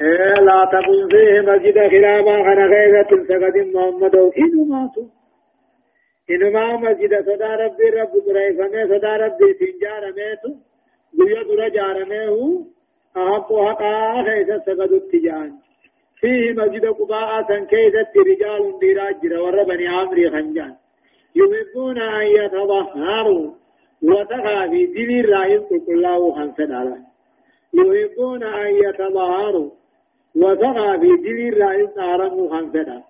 لا تكن فيه مسجد خلافا خنا غيرة سقد محمد إنو ماتوا إنو ما مسجد صدا ربي رب قريفة میں صدا ربي سنجار ميتو بيا درا جار ميهو أحق حقا خيسة سقد التجان فيه مسجد قباء سنكيسة رجال ديراجر وربني عمري خنجان يحبون أن يتظهروا وتخافي دين الرائم قل الله خمسة يحبون أن يتظهروا وزغا في دين الرائم نارمو خمسة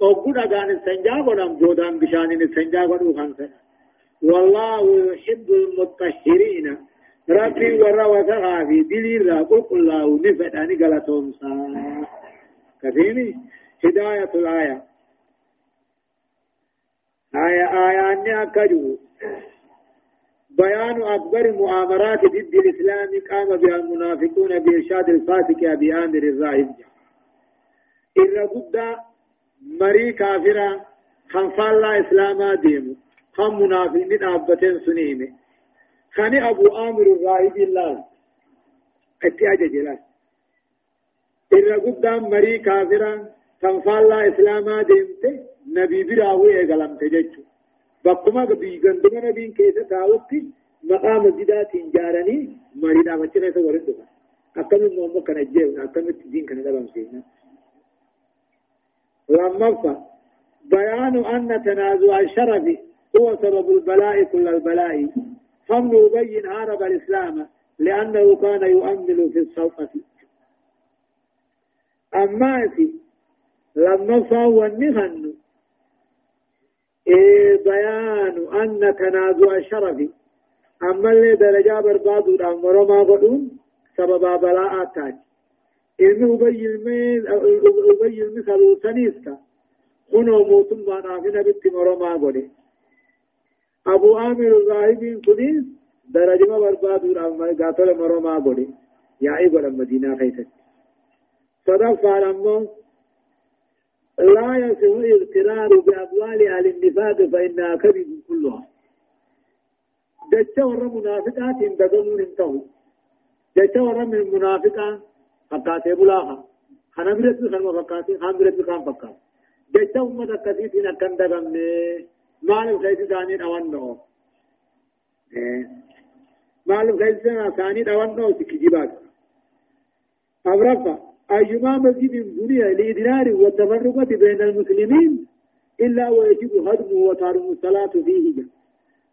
وقود أغان السنجا قدام جودان بشان السنجا قدو خمسة والله يحب المطهرين ربي ورا وزغا في دين الرائم قل الله نفداني قلتهم سا. كثيري هداية الآية آية آية أني أكجو بيان أكبر مؤامرات ضد الإسلام قام بها المنافقون بإرشاد الفاسق أبي آمر الراهب إذا قد مري كافرة خنفال لا إسلاما ديمو خم منافقين أبتين سنيمة خاني أبو آمر الراهب الله. اتياج جلال. إذا قد مري كافرة خنفال لا إسلاما ديمته نبي براوي إغلام تججو. بقما بي غندما نبين كيسا تاوتي مقام مسجدات جارني مريدا بچنا سو ورد دو اكم مو كان جيو اكم دين كان دبام سينا لما بيان أن تنازع الشرف هو سبب البلاء كل البلاء فمن يبين هارب الإسلام لأنه كان يؤمل في الصوفة أما في لما فهو النهن إيه بيان أن تنازع الشرف. أما اللي درجة برباد الأمر ما قدون سبب بلاء تاج إذن أبي المين أبي المثل سنيستا خنو موتم بانا في نبت مرما قدون أبو آمر الراهبين كنيس درجة ما برباد الأمر قاتل مرما قدون يا إيقو المدينة خيتك. صدق فعلمه لا يصح الاغترار بأموال أهل النفاق فإنها كذب كلها. دجا ورا منافقات دغمون انتهوا. دجا ورا من المنافقات فقاتي بلاها. خنا برت خنا فقاتي. خان برت خان فقات دجا أمة كثير أكن دغمني مال خيس دانين أوانو مال خيس دانين أوانو سكجيبات أبرفا أيما مسجد بني لإدرار والتفرقة بين المسلمين إلا ويجب هدمه وتارم الصلاة فيه.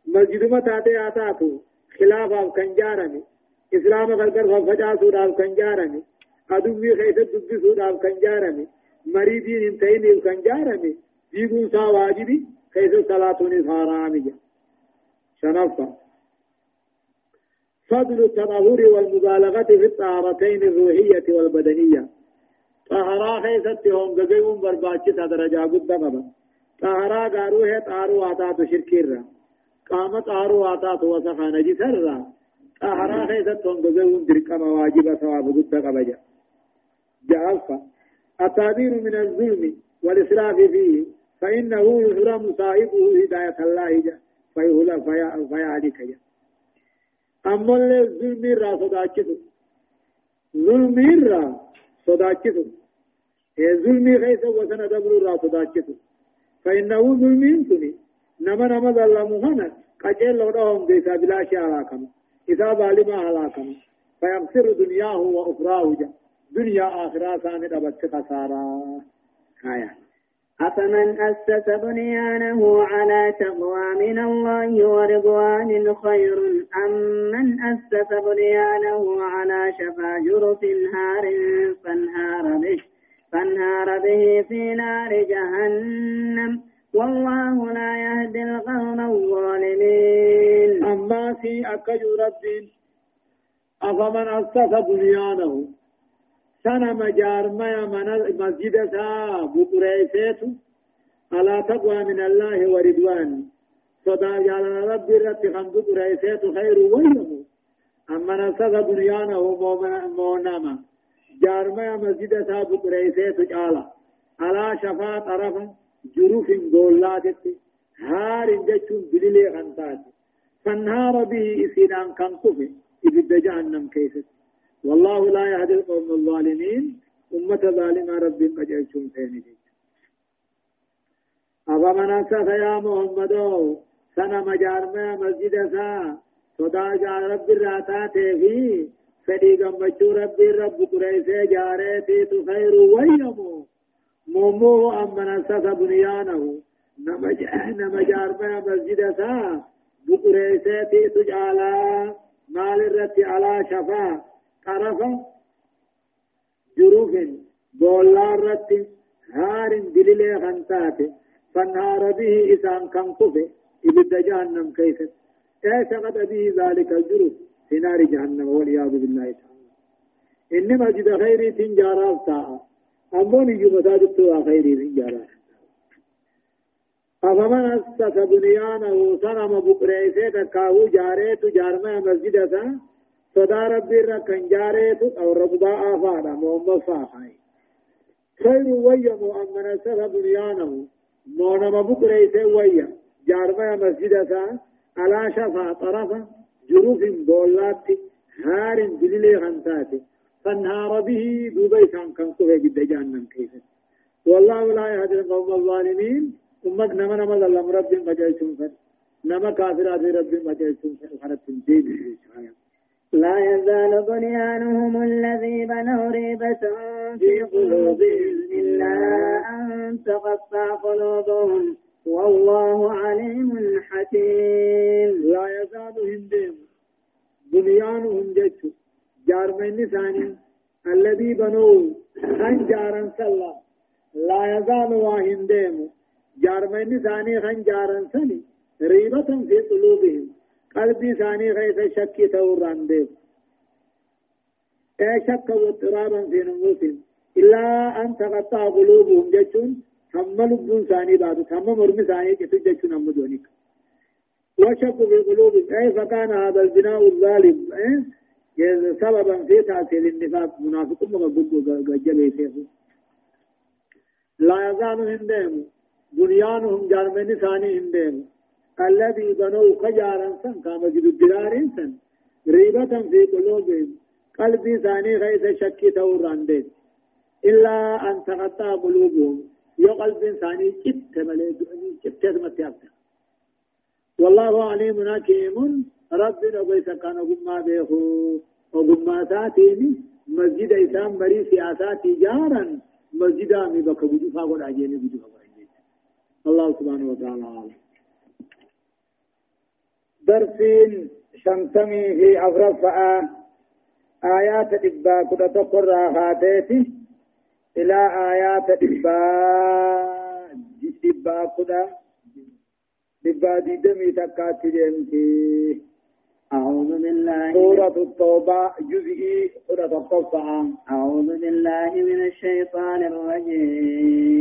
مسجد ما تاتي آتاتو خلاف أو كنجارني إسلام غرقر فجاسود أو كنجارني أدوبي خيث دبسود أو كنجارني مريدين انتين أو كنجارني ديقون سا واجبي خيث صلاة نصارامي شنفة فضل التطهر والمبالغة في الطهارتين الروحية والبدنية. طهرا خيست هم غغيون برباچي درجة قد قبا طهرا غاروه طارو آتات شركيرا. قام طارو آتات وسخا نجسر طهرا خيست هم غغيون درقم واجب ثواب قد قبا جعلفا التعبير من الظلم والإسراف فيه فإنه يحرم صاحبه هداية الله فيهلا فيا فيا جا أما الظلم را صداكتو ظلم را صداكتو ظلم غيث وسن دبر را صداكتو فإنه ظلم سني نما نما ظلمو هنا قجل لهم ديسا بلا شيء علاكم إذا ظالما علاكم فيغفر دنياه وأخراه دنيا آخرة سانت أبت خسارة آية أفمن أسس بنيانه على تقوى من الله ورضوان خير أم من أسس بنيانه على شفا جرف هار فانهار به فانهار به في نار جهنم. والله لا يهدي القوم الظالمين. أما في أكج رب أفمن أسس بنيانه سنة مجار ما من مسجد سا بقريسيت على تقوى من الله وردوان صدا جعل رب رب خم بقريسيت خير أما ما مسجد سا بقريسيت جعل على شفا جروف دولات هار بليلي خنتات فانهار به كان كفي إذ والله لا يهدي القوم الظالمين. أمة ظالمة ربي قجلتم ثاني أفمن أسف يا محمد سنة مجارمة مسجد سا. صدا جار رب الراتات في فدي قمچو ربي رب قريسي جاريتي تخير ويمو مومو أمن أسف بنيانه نما جارمة مسجد سا. بقريسي تجعلا مال الرت على شفا. طرفا جروف بولا الرت هار دليل خنتاته فانهار به إسان كان كفه إبدأ جهنم كيف؟ اعتقد به ذلك الجروف؟ في نار جهنم والعياذ بالله تعالى. إنما جد خيري تنجارا تاء أمون يجو مساجد توا خيري تنجارا أفمن أسس بنيانه صنم بقريسة تكاو جاريت جارما مسجد سا صدا ربي ركن جاريت أو ربضاء آفادا مهم فاحاي خير ويم أمن أسس بنيانه مونما بكريس ويا جارما مسجدة على شفا طرفا جروف بولات هار دليل غنتات فانهار به دوبي كان كان كوه جد جهنم كيف والله لا يهدي القوم الظالمين أمك نما نما ظلم رب مجيسون فر نما كافر هذه رب مجيسون فر خرط تنجيب لا يزال بنيانهم الذي بنوا ريبة في قلوبهم إلا أن تقطع قلوبهم. والله عليم حكيم. لا يزال هندم بنيانهم جيش جارمين ثاني الذي بنوا خنجارا سلا. لا يزال واهندم جارمين ثاني خنجارا سني ريبة في قلوبهم. قلبي ثاني غيث شك توران ديب اي شك واضطرابا في نفوسهم إلا أن تقطع قلوبهم جتون هم لبون ثاني بعد هم مرمي ثاني جتون جتون هم دونيك وشك في قلوبهم أي فكان هذا البناء الظالم سببا في تأثير النفاق منافق ما جبه سيفه لا يزال هندهم بنيانهم جارمين ثاني هندهم الذي بنوا خجارا سن كما جد الدرار سن. ريبة في قلوبهم. قلبي ثاني غيث شكي توران دين. إلا أن تغطى قلوبهم. يو قلب ثاني جبت مليك جبت متيابتا والله عليم حكيم. رب نبي سكان قما بيخو وقما ساتيني مسجد إسام بري سياسات جارا. مسجد آمي بك بجفا قد عجيني بجفا الله سبحانه وتعالى عالم. درسين شمسمي في أفرفاء آيات دبا كده تقر هاتيتي إلى آيات دبا دبا دبا دي دمي تكاتي جمتي أعوذ بالله سورة التوبة جزئي سورة التوبة أعوذ بالله من الشيطان الرجيم.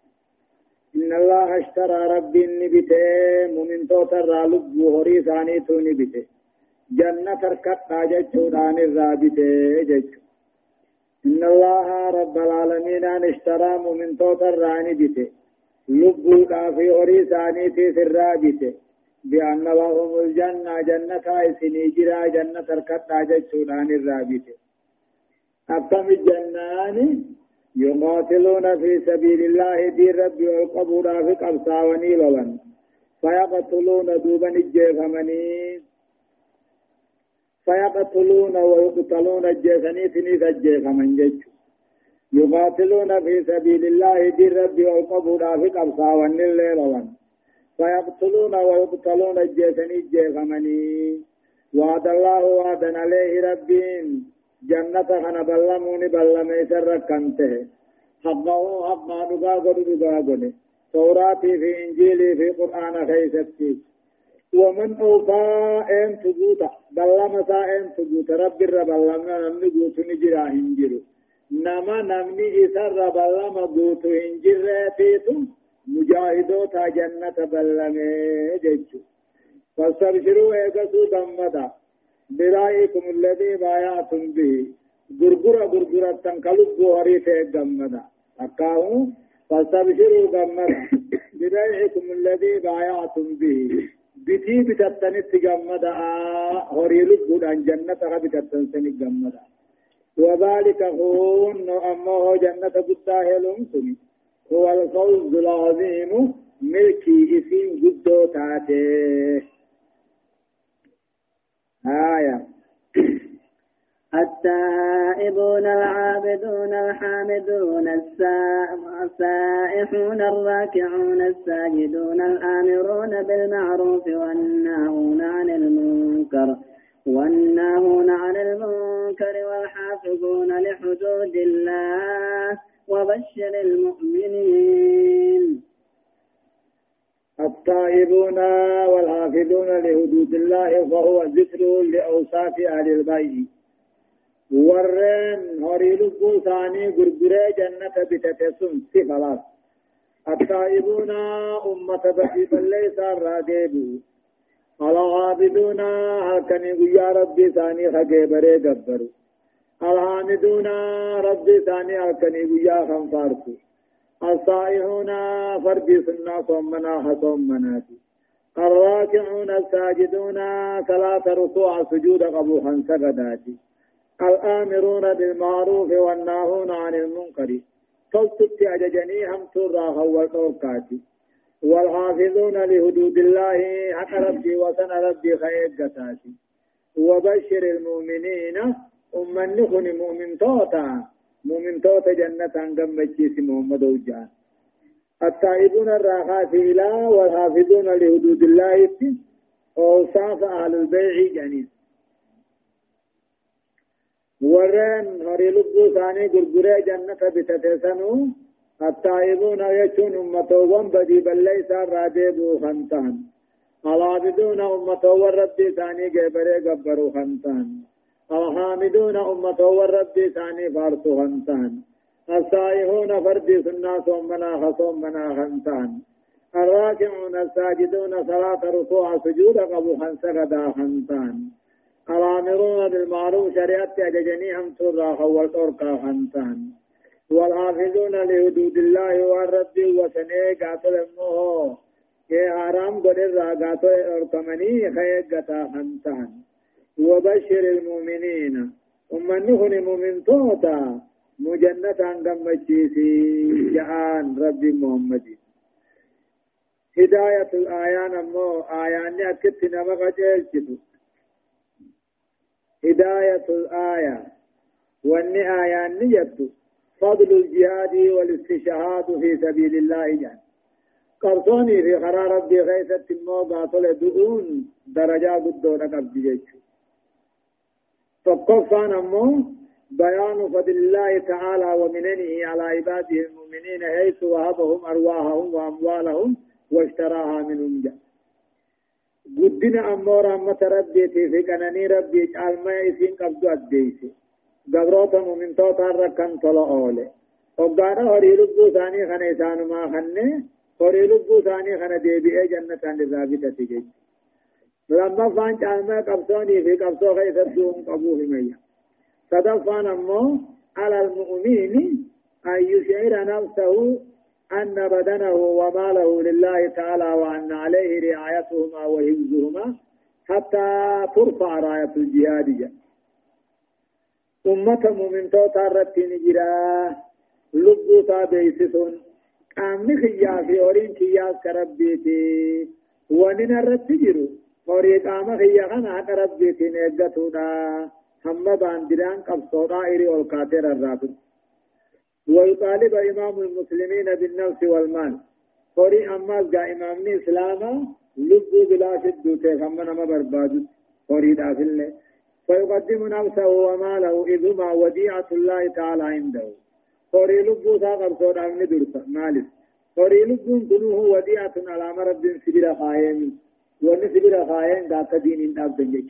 إن الله اشترى ربي نبته مؤمن توتر لب هوري ثاني تو نبته جنة تركت تاجت شودان الرابطه جيش إن الله رب العالمين أن اشترى من توتر راني بيته لبو في أوري ثاني في الرابطه بأن لهم الجنة جنة سني جرا جنة تركت ناجت سودان الرابطه أقسم الجنان يقاتلون في سبيل الله دين ربي والقبور في قبصا ونيلوا فيقتلون دوبا الجيفمنين فيقتلون ويقتلون الجيسني تنيس الجيس من جج يقاتلون في سبيل الله دي ربي والقبور في والنليل وان فيقتلون ويقتلون الجيسني الجيس مني. وعد الله وعدا عليه ربين جنة خنا بلموني بلمي سر كنته حقه حقا نقا قد توراتي في إنجيلي في قرآن خيستي ومن أوفى أن تقوت بلما سا أن تقوت رب الرب بلما نمني قوت نجرا هنجرو نما نمني إسر بلما قوت هنجرا تيتو مجاهدو تا جنة بلما جيجو فاستبشروا ايقسوا دمدا برائكم الذي بايعتم به؟ غرغرة غرغرة تنقلب بوهري تيقمدا أكاهم فاستبشروا دمدا برائكم الذي بايعتم به؟ بتي بتتنت جمدا هوري لبود عن جنة بتتن سن جمدا وذلك هو أما هو جنة بتاهلون سني. هو الفوز العظيم ملكي اسم جدو تاته آية. التائبون العابدون الحامدون السائحون الراكعون الساجدون الآمرون بالمعروف والناهون عن المنكر والناهون عن المنكر والحافظون لحدود الله وبشر المؤمنين. التائبون والحافظون لحدود الله فهو ذكر لأوصاف أهل البيت. ورين هوري لبو ثاني غرغرة جنة بتتسن سفلاس التائبون أمة بشيط ليس الرادب العابدون هكني يا ربي ثاني خجبري جبر الحامدون ربي ثاني هكني يا خنفارتو الصائحون فرد سنة صمنا حصمناتي الراكعون الساجدون صلاة ركوع سجود قبو سجداتي. الآمرون بالمعروف والناهون عن المنكر. فلتت أججني هم ترى هو الأوقاتي والحافظون لحدود الله حق ربي وسن ربي خير قتاتي وبشر المؤمنين أمن مؤمن توتا. مؤمن توتا جنة أنقم مجيس محمد وجان التائبون الراخات إلى والحافظون لحدود الله أوصاف أهل البيع جنين ورن هري لبو ثاني غرغرة جنة بتتسنو التائبون يجون أمتوهم بدي بل ليس راجبو خنتان العابدون أمتو ربي ثاني جبري قبرو خنتان الحامدون أمتو ربي ثاني فارسو خنتان السائحون فردي سنة صومنا خصومنا خنتان الراكعون الساجدون صلاة ركوع سجود قبو خنسغدا خنتان الآمرون بالمعروف شريعت أججني هم ترى خول تركا خنتان والحافظون لحدود الله والرب وسنة قاتل امه كي حرام قدر قاتل اركمني خيقتا خنتان وبشر المؤمنين. أمنهن مؤمن توتا مجنة قمجيسي جعان رب محمد. هداية الآيان أمو آيان هداية الآية نيت فضل الجهاد والاستشهاد في سبيل الله جان. قرصوني في قرار ربي غيثة الموضع دؤون درجة قدونا قبض جيشو. فقفان أمو بيان فضل الله تعالى ومننه على عباده المؤمنين حيث وهبهم أرواحهم وأموالهم واشتراها منهم جان guddina ammoo rahmata rabbiitii fi qananii rabbii caalmaa isiin qabdu addeeyse gabroota mumintootaan rakkan tola oole hoggaadha horii lubbuu isaanii kana isaanumaa kanne horii lubbuu isaanii kana deebi'ee jannataan irraa bitati jechu lammaffaan caalmaa qabsoonii fi qabsoo keessattuu hin qabuu himayya sadaffaan ammoo alal mu'miini an yushira nafsahu أن بدنه وماله لله تعالى وأن عليه رعايتهما وحفظهما حتى ترفع راية الجهاد أمة مؤمن توتا رتين جرا لبو تابيسسون قامني خيا في أورين خيا كربيتي ونين الرت جرو أوري قام خيا خنا كربيتي نيغتودا هم باندران قبصودا إري والكاتر الراتب ويطالب إمام المسلمين بالنفس والمال قري أماز جاء إمامني إسلاما لبو بلا شدو تيخمنا ما برباد قري دافل فيقدم نفسه وماله إذ ما وديعة الله تعالى عنده قري لبو ساقر صور أمن درسة مالس هوري لبون كنوه وديعة على مرب سبيل خايم وان سبيل خايم قاك دين اب دنجج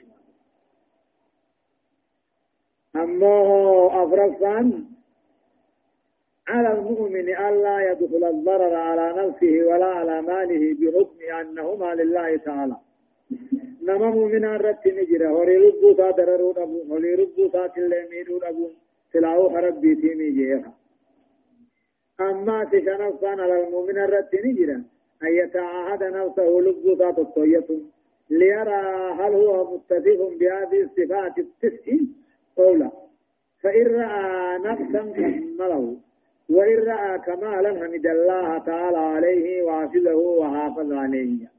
أما أفرفان على المؤمن ألا يدخل الضرر على نفسه ولا على ماله بحكم أنهما لله تعالى نما مؤمنا رت نجرا هوري ربو تا دررو دبو هوري ربو تا تلي ميرو دبو سلاو ربي تيمي جيها أما تشنف كان على المؤمن رت نجرا أن يتعاهد نفسه لبو تا تطوية ليرى هل هو متصف بهذه الصفات التسع قولا. فإن رأى نفسا كمله وإن رأى كمالا حمد الله تعالى عليه وحفظه وحافظ عليه.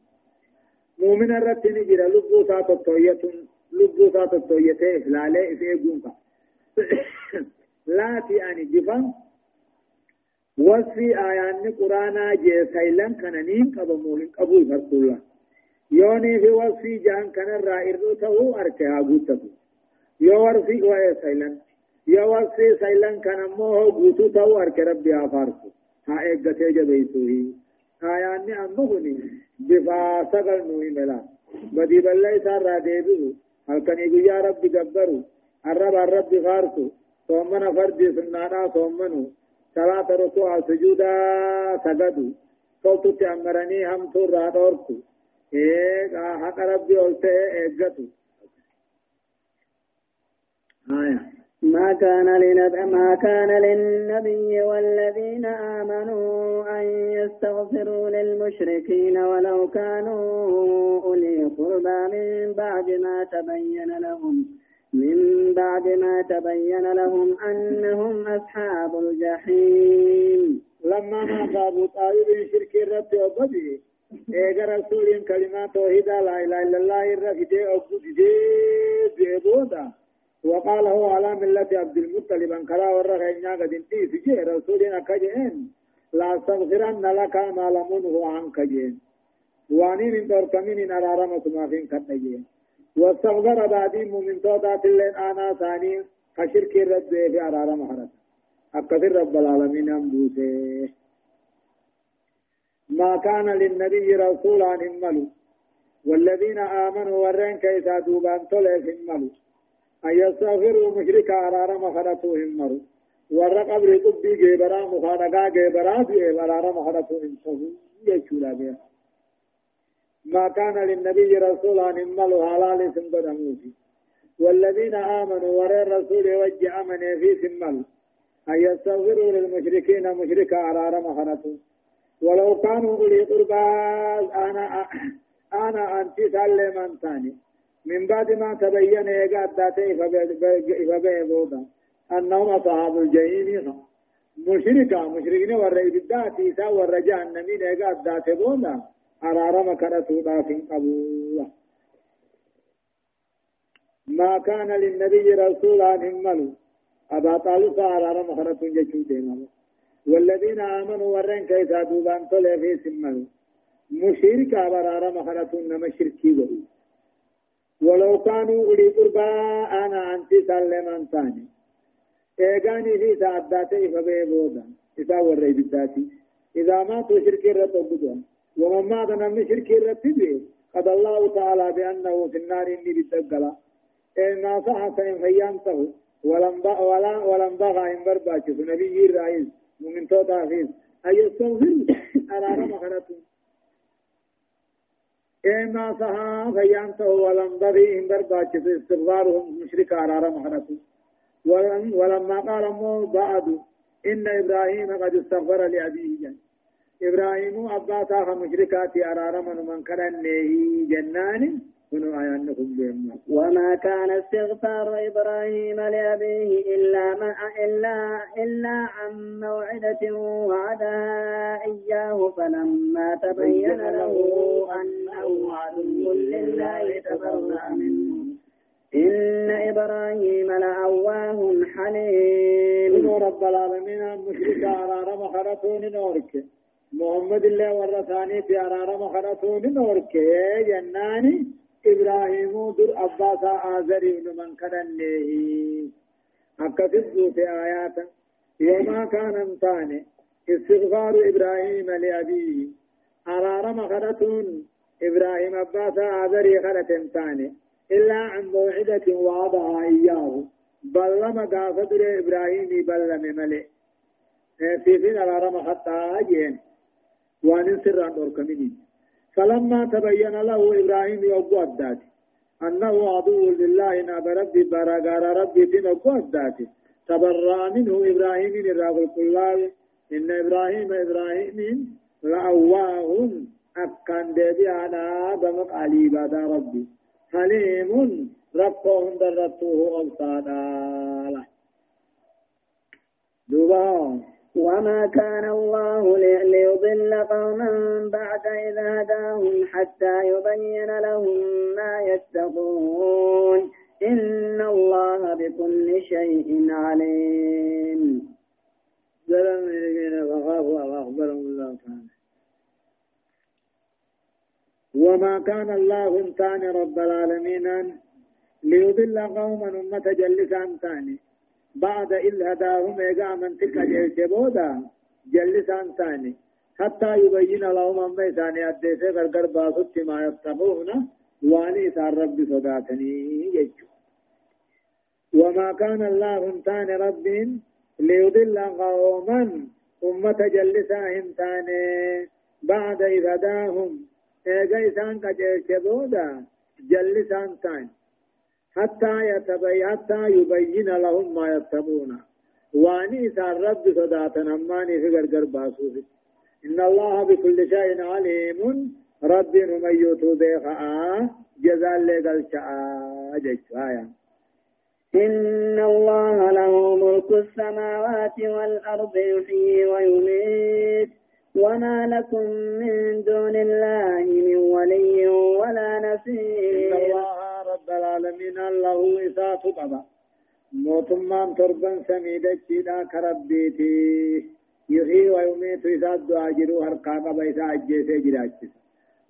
مؤمن الرت نجرا لبو سات الطوية لبو سات الطوية لا لا في قنفا لا تعني جفا. وصفي آيان قرانا جي سيلن كننين قبموهن قبول الله يوني في وصفي جان كان الرائر تو أركها قوتته يو ورفي وإيه سيلن. يو وصفي سيلن كان موه قوتو تو أرك ربي آفارسو. ها إيقاتي جبيسوهي آيان أمهني بفا سقل نوي ملا. بدي بلي سار راديبو هل كان يا ربي جبرو الرب الرب غارسو. صومنا فردي سنانا صومنو صلاة ركوع سجودا سجدو صوتو تأمرني هم تو رادوركو إيه حق ربي قلته إيجتو آية. ما كان ما كان للنبي والذين آمنوا أن يستغفروا للمشركين ولو كانوا أولي قربى من بعد ما تبين لهم. من بعد ما تبين لهم أنهم أصحاب الجحيم. لما ما أبو طالب شرك الرب وبدي إيجا رسول كلمات توحيد لا إله إلا الله الرفيدي أبو دي بيبودا. وقال هو على ملة عبد المطلب أن كلا ورغ إنيا قد انتي سجي رسولنا كجين لا أستغفرن لك ما لمنه عنك جين من تركمين أرارمة ما فين كتجين واستغفر بعدي من توضات اللين آنا ثاني خشرك الرد في أرارم حرس أكثر رب العالمين أمبوسه ما كان للنبي رسول عن هملوا والذين آمنوا ورين كيسا دوبان طلع هملوا أن يستغفروا مشرك أرارم خرطوا همروا ور قبر قبي جيبرا مخانقا جيبرا في أرارم خرطوا همسوا يجولا بها ما كان للنبي رسول أن هملوا حلال سنبدا موسي والذين آمنوا ورى الرسول وجه أمن في سمل أن يستغفروا للمشركين مشرك أرارم خرطوا ولو كانوا أولي قربى أنا أنا أنت سلمان ثاني من بعد ما تبين يقعد ذاته فبيه بودا أنهم أصحاب الجحيم. مشركا مشركين والرئيب الداتي سا والرجاء النمين يقعد ذاته بودا. أرارم كرتو دافن قبولا ما كان للنبي رسول أن هملوا أبا طالب أرارم كرتو جشو والذين آمنوا ورن كيسا دوبان طلع في سملوا مشركا أرارم كرتو نما شركي وهو ولو كانوا أولي قربى أنا أنت سلمان ثاني إيغاني في سعداتي فبيبودا. إذا ورأي بالذاتي. إذا ماتوا شرك الرب ومن مات من شرك الرب قد الله تعالى بأنه في النار إني بالدقلا إن صح سين فيانته ولم ولا ولم بغى إن برباك. نبي الرئيس ومن توتا فيه أي يستغفر على رمخنته إما صحا فيانته ولم بغي إن برباك. استغفارهم. مشرك أرار محرته ولما قال مو بعد إن إبراهيم قد استغفر لأبيه. جن إبراهيم أبا تاخ مشركات أرار من كان جنان وما كان استغفار إبراهيم لأبيه إلا ما إلا إلا عن موعدة وعدها إياه فلما تبين له أنه عدو لله تبرأ منه. إن إبراهيم لأواه حليم. رب العالمين مشرك أرار مخرطون نورك. محمد الله والرساني في أرار مخرطون نورك جناني إبراهيم در أباسا آزري بن من كدنه أكتب في آيات وما كان انتاني استغفار إبراهيم لأبيه أرارم خرطون إبراهيم أباسا عذري خرط ثاني إلا عن موعدة وعدها إياه بلما قافت إبراهيم بلما ملئ في فين أرارم حتى أجين وان سر عن أركمني فلما تبين له إبراهيم يوبو الداتي أنه عدو لله ناب ربي براغار ربي في نوبو الداتي تبرأ منه إبراهيم الرغل كلاه إن إبراهيم إبراهيم لأواه أكان دبي على دمق علي بعد ربي حليم ربهم درته أبصادا دوبا وما كان الله ليضل قوما بعد إذ هداهم حتى يبين لهم ما يتقون إن الله بكل شيء عليم. زلم الذين فخافوا وأخبرهم الله تعالى وما كان الله انتان رب العالمين ليضل قوما أمة جلسا ثاني بعد إذ هداهم إيقا من تلك جيشبودا جلسان ثاني. حتى يبين لهم أما إساني أدسي غرغر باسط ما يفتقون واني إسان رب صداتني يجو وما كان الله انتان رب ليضل قوما أمة جلساهم ثاني. بعد إذ هداهم إيقا إسان كجيشبودا جلسان ثاني. حتى يتبين حتى يبين لهم ما يتقون واني سار رب صداتنا ماني في غرغر باسوس إن الله بكل شيء عليم. رب نميت بيخا جزال لقل شاء إن الله له ملك السماوات والأرض يحيي ويميت. وما لكم من دون الله من ولي ولا نصير. إن الله رب العالمين الله إساف قبا موتمان تربان سميدة جيدا كربيتي. يحيي ويميت إساف دعاجرو هرقا قبا إسا أجيسي جراجس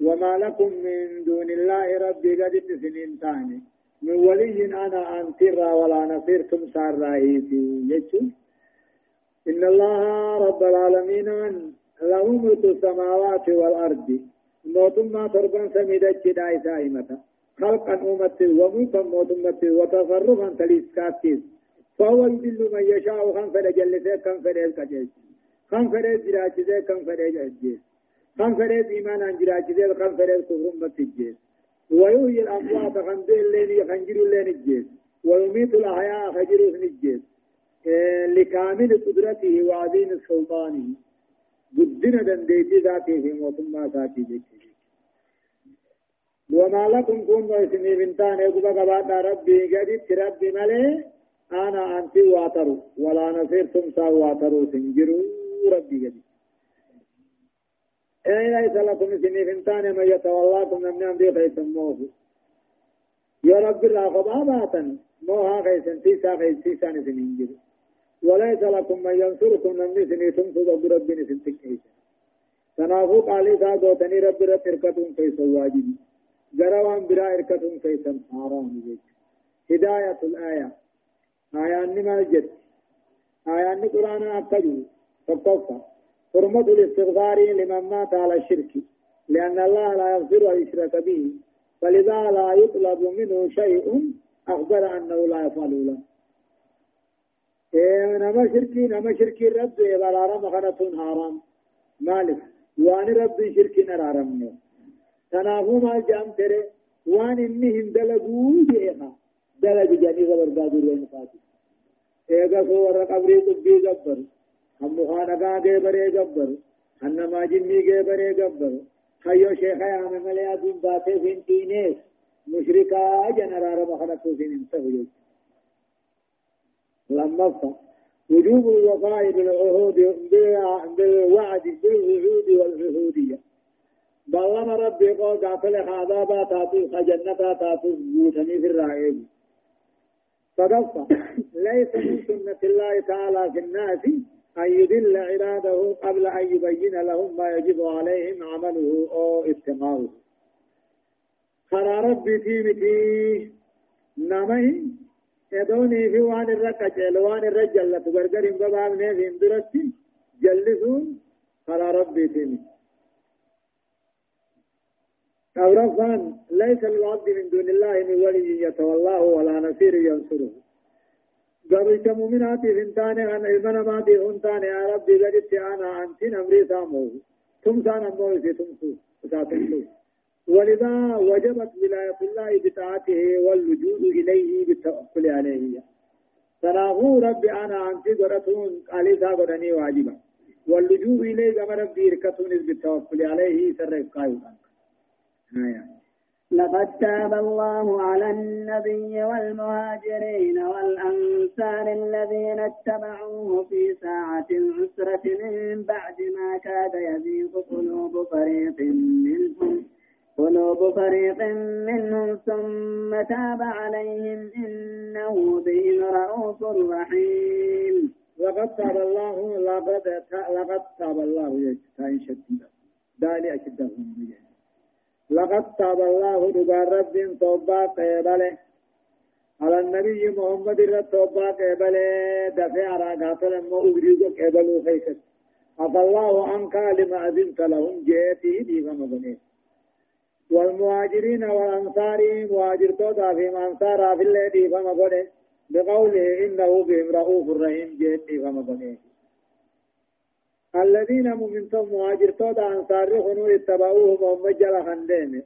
وما لكم من دون الله ربي قد سنين تاني. من ولي أنا أنترى ولا نصير تمسار راهيتي يجو. إن الله رب العالمين له ملك السماوات والأرض. موتما تربان سميدة جيدا إسا إمتا. خلقا أمت وملكا موتمت وتصرفا تليسكاتيس فهو يذل من يشاء خم فد جلسة كم فد الكجيس خم فد جراجسه كم فد جيس خم فد إيمانا جراجسه خم فد كفر متجيس ويحيي الأموات خنزير لين خنجر لين الجيس ويميت الأحياء خجر الجيس لكامل قدرته وعظيم سلطانه. قدنا دنديتي ذاته موتما ذاتي جيس وما لكم كن اسمي بنتان يقول قبات ربي قدت ربي ملي أنا أنت واتر ولا نصير تمسا واتر سنجرو ربي قدت أي ليس لكم اسمي بنتان من يتولاكم من أمدي خيسموه يا رب الله خباباتا موها خيسن تيسا خيسان سنجرو وليس لكم من ينصركم من سني تمسوا بربي نسنتك تنافو قالي ذا دوتني رب رب تركتون كيسوا واجبي جروان برا إركتهم كيسا حرام جيت هداية الآية آية نما جت آية القرآن أكجو فقفا حرمة الاستغفار لمن مات على الشرك لأن الله لا يغفر أن يشرك به فلذا لا يطلب منه شيء أخبر أنه لا يفعل له إيه نما شركي نما شركي رب بلا رم خنتون حرام مالك وان رب شركي نرارم تنافو ما جام تري وان اني هم دلقو جيها دلق جاني غبر بادو رين فاتي ايغا سور قبري قبي گبر هم مخانقا گے برے گبر انما جنی گے برے گبر خيو شيخ يا مملي ادون باته فين مشركا جنرار مخلقو فين انتهوا لما وجوب الوفاء بالعهود بالوعد بالوعود والعهوديه بلما ربي قول قاتل هذا با تاتي خجنة تاتي بوتني في الرائب فقصة ليس من سنة الله تعالى في الناس أن يدل عباده قبل أن يبين لهم ما يجب عليهم عمله أو استماعه خرى ربي في متي نمي يدوني في وان الرقة وان الرجل لتبرقر بباب نيف اندرتي جلسون على ربي تيمي أورفان ليس للعبد من دون الله من ولي يتولاه ولا نصير ينصره. قبل مؤمنات فنتان عن علمنا ما دي هنتان يا ربي قد أنا أنت نمري سامو ثم سان أمور في تمسو وساتمسو ولذا وجبت ولاية الله بطاعته واللجوء إليه بالتوكل عليه. فناهو ربي أنا أنت قرأتون قالي سا قرأني واجبا. واللجوء إليه كما ربي إركتون بالتوكل عليه سر إفقايونا آية لقد تاب الله على النبي والمهاجرين والأنصار الذين اتبعوه في ساعة العسرة من بعد ما كاد يزيغ قلوب فريق منهم. قلوب فريق منهم ثم تاب عليهم إنه بهم رؤوف رحيم. لقد تاب الله لقد لقد تاب الله. يجتاين شديدا دالي أشدهم. بيه لقد تاب الله دبار رب توبا قبله. على النبي محمد التوبا قبله. دفع راقاتل مو أغريق قبلوا خيست. عفى الله عنك لما أذنت لهم جيته دي فمغنيه والمهاجرين والأنصار مهاجر تودا في أنصار في الذي فمغنيه بقوله إنه بهم رؤوف رحيم جيته فمغنيه الذين مؤمنتم مهاجر تودا أنصار خنو اتبعوه محمد جل خندين.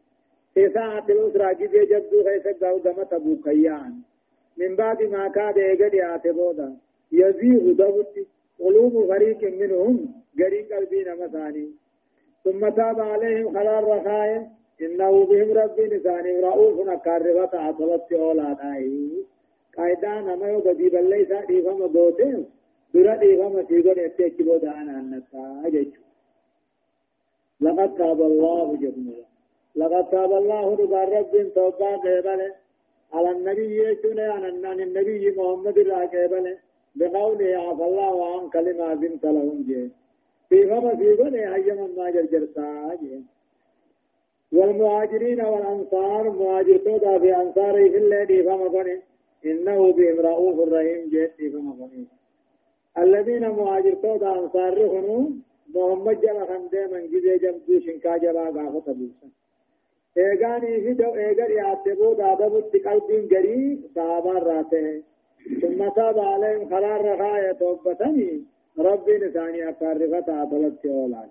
في ساعة الأسرة جزي جدو غيث قاو دم تبوكيان من بعد ما كاد يقد يعتبودا. يزيغ دبت قلوب فريق منهم قريب قلبين مثاني. ثم تاب عليهم خلال رخاية إنه بهم رب نساني رؤوف نكاربة عطلت أولاد آيه قايدان أما يبدي بل ليس إيفا مدوتين. درا ديفما سيغون يتيك بودا أنا أنتا أجيش لقد تاب الله جبنا لقد تاب الله رضا رب توبا قبله على النبي يشون عن النبي محمد الله قبله بقوله عفى الله عن كلمة بنت لهم جي في فما سيغون هيما ما جرجرتا جي والمهاجرين والأنصار مهاجر تودا في أنصاره في الذي فما قنه إنه بهم رؤوف الرحيم جيت فما قنه الذين مهاجر تودا أنصار هنو محمد جل خندے من جزے جم دو شنکا جلا غافة تبوسا ايغاني في دو ايغر ياتبو دادا بوت قلبين غري صحابان راته ثم تاب عليهم خلال رخاية توبتني ربي نساني أكارفة عطلت أولاد.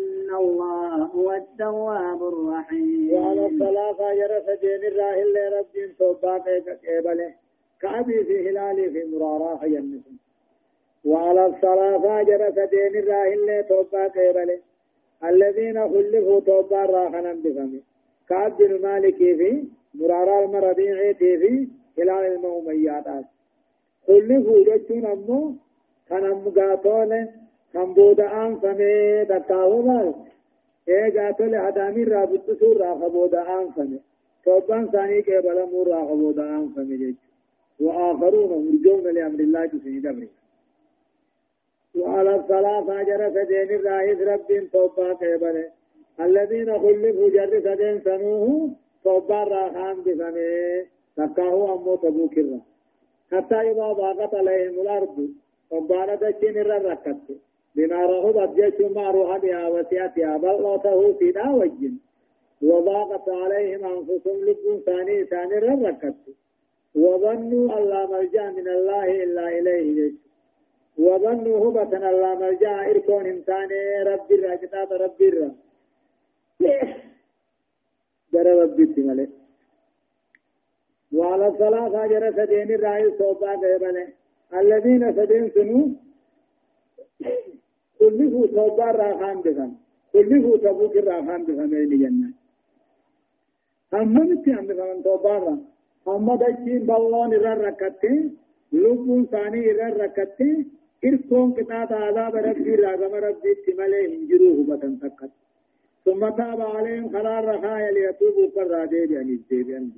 الله هو التواب الرحيم. وعلى الثلاثة جرس دين الله اللي رب توبا قبله كأبي في هلالي في مرارا خينسم وعلى الثلاثة جرس دين الله اللي توبا قبله الذين خلفوا توبا راخنا بفمه كعب بن مالك في مرارا المربيع في هلال المؤميات خلفوا جتون أمو. كان أمقاتون كان بودعان فمي دكاوما إيه قاتل هدامي رابط سور راخ بودعان فمي توبان ثاني كيبال مور راخ بودعان فمي جيش وآخرون مرجون لأمر الله تسيني دبري وعلى الصلاة فاجر سدين الرائز رب توبا كيبال الذين خلفوا جر سدين سنوه توبا راخان بفمي تكاهو أمو تبوك الرا حتى إذا ضاقت عليهم الأرض وبانا دچين الركت بما رغبت جيش ما روح بها وسياتها بلغته فينا وجن وضاقت عليهم أنفسهم لب ثاني ثاني الركت وظنوا أن لا ملجأ من الله إلا إليه. جيش وظنوا هبة لا ملجأ إركون إنسان رب الرا كتاب رب الرا جرى ربي تمالي وعلى الصلاة جرى سدين الرأي صوبا قبله الذين سدين سنو كلفوا صوبا راخان بهم كلفوا تبوك راخان بهم اين جنة. هم متي هم بهم صوبا را هم دچين بلون الر ركتين لبون ثاني الر ركتين إركون كتاب عذاب ربي راغم ربي تمالي هنجروه بطن تكت. ثم تاب عليهم قرار رخايا ليتوبوا كرا ديبيان الديبيان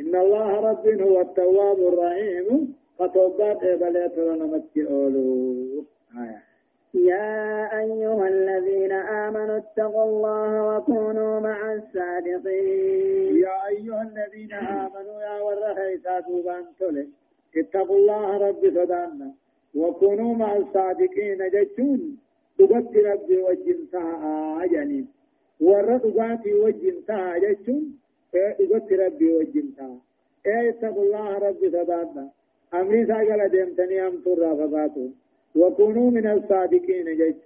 إن الله رب هو التواب الرحيم. فتوبات إبليت ونمت أولو آية. يا أيها الذين آمنوا اتقوا الله وكونوا مع الصادقين. يا أيها الذين آمنوا يا ورخيسا دوبان تولي اتقوا الله رب صدانا وكونوا مع الصادقين جتون. دبت ربي وجنتها أجنين ورد دباتي وجنتها جتون. دبت ربي وجنتها إيه اتقوا الله رب صدانا أمري ساقل ديمتني أم ترى فقاتون وكونوا من الصادقين جيت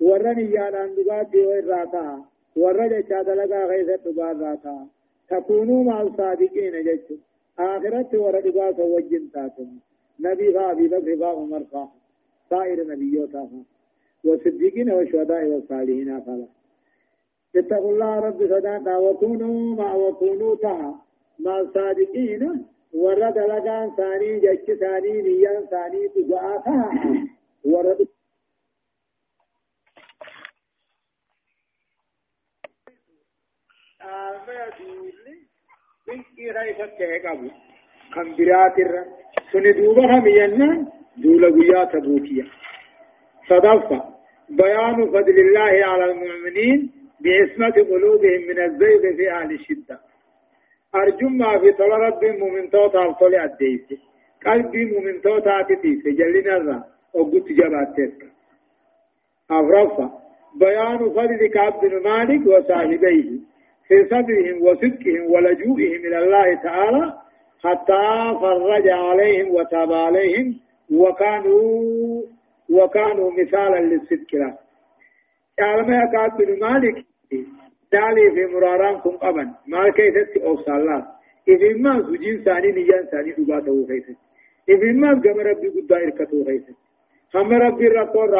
ورن يالان دباتي وإراتا ورن جشاد لغا غيث دباراتا. تكونوا مع الصادقين جيت آخرت ورد دباتا وجن تاتم. نبي غابي بكر غا عمر فا سائر نبيوتا فا والصديقين والشهداء والصالحين فلا اتقوا الله رب صداقا وكونوا مع وكونوا تها مع الصادقين. ورد لغان ثاني جش ثاني نيان ثاني تجاءتها ورد kan بيان فضل الله على المؤمنين بعصمة قلوبهم من الزيغ في أهل الشدة أرجو ما في طول رب مؤمن توتا طول أديت قلبي مؤمن توتا تتيس جلنا الرا وقلت جباتك أغرفة بيان فضل كعب بن مالك وصاحبيه في صبرهم وصدقهم ولجوئهم إلى الله تعالى حتى فرج عليهم وتاب عليهم وكانوا وكانوا مثالا للصدق له. قال كعب بن مالك دالي في مراران كم أبن ما كيست أوصال إذن ما سجين ثاني نيان ثاني دباته خيست إذن ما قم ربي قد إركته خيست هم ربي رقور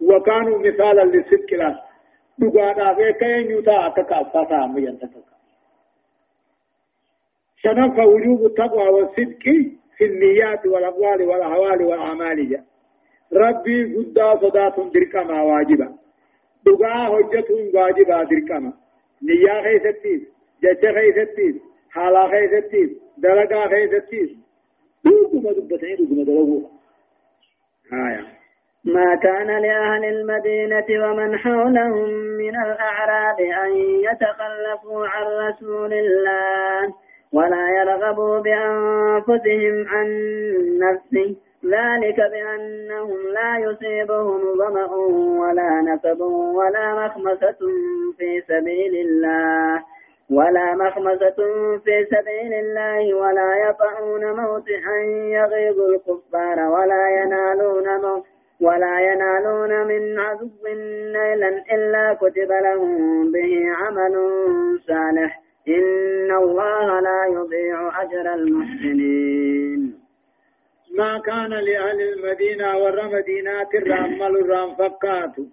وكانوا مثالا للصدق له دقانا في كين يوتا أتكا أفاتا أمي ينتكا شنف وجوب التقوى والصدق في النيات والأقوال والأحوال والأعمال جاء ربي قد صدات دركما واجبا دقا حجتهم واجبا دركما نيا خيستيس جج خيستيس حالا خيستيس دلقا خيستيس دوكما دبتين دوكما دلقوا آية. ما كان لأهل المدينة ومن حولهم من الأعراب أن يتخلفوا عن رسول الله ولا يرغبوا بأنفسهم عن نفسه. ذلك بأنهم لا يصيبهم ظمأ ولا نسب ولا مخمسة في سبيل الله. ولا مخمسة في سبيل الله ولا يطعون موطئا يغيظ الكفار ولا ينالون ولا ينالون من عدو نيلا إلا كتب لهم به عمل صالح. إن الله لا يضيع أجر المحسنين. ما كان لأهل المدينة ور مدينات الرمل الرام فقاتوا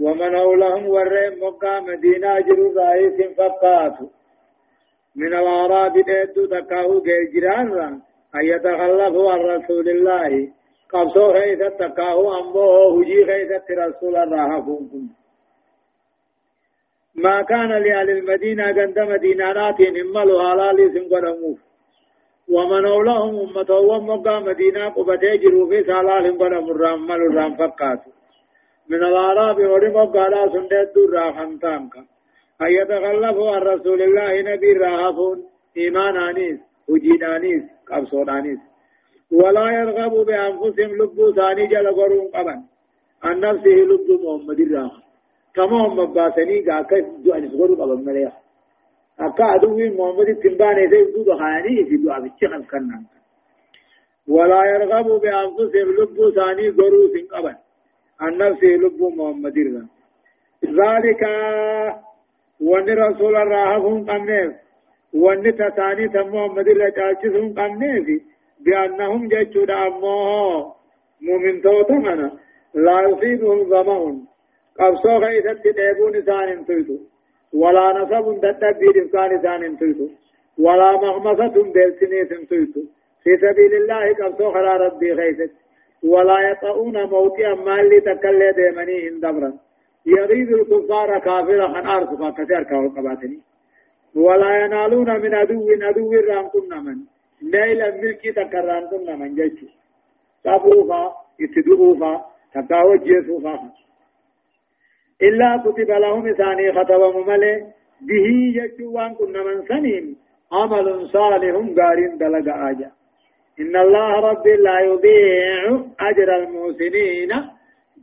ومن أولهم ور مقا مدينة جرو رئيس فقاتوا من الأعراب ديدو تكاو جيجران أن يتخلفوا عن رسول الله. قبصو خيثة تكاو أمبو هجي خيثة رسول الله فوقهم ما كان لأهل المدينة عند مدينة ناتين إمالو حلالي سنقرموف ومن أولهم أمة ومقا مدينة قبتي جروا في سالال قرم الرمال الرم فقاتوا من الأعراب ورمقا لا سندت الراحم تامك أن يتغلبوا عن رسول الله نبي راهفون إيمان آنيس وجين آنيس قبصون آنيس ولا يرغبوا بأنفسهم لبو ثاني جل قرون قبن عن نفسه لب محمد الراحم كما هم مباسني قاكا دعا نسغروا قبل مليا أكا عدوين محمد تنباني زي دودو خاني في دعا بيتشخن كنن ولا يرغب بأنفسهم لب ثاني قروا سن نفسه لب محمد ذلك وأن رسول الله هم قمنيف. وأن تتاني تم محمد الرا جالسهم قمنيف. بأنهم جيشوا أمه مؤمن توتمنا لا يصيبهم ظمأ قبصو خيثت ديبون إسان انتويتو ولا نصب تتبي رفقان إسان انتويتو ولا مغمسة بلسنيس انتويتو في سبيل الله قبصو خلا ربي خيثت ولا يطعون موتي أما اللي تكلي ديمني هندبرا يغيظ الكفار كافرا خن أرسفا كثير كاو قباتني. ولا ينالون من عدو عدو ران كنا من نيل الملك تكران كنا من جيش تبوفا يتدوفا تكاو جيسوفا إلا كتب لهم ثاني خطب مملي. به يجوان كنا من سنين. عمل صالح قارين دلق آجا. إن الله رب لا يضيع أجر المحسنين.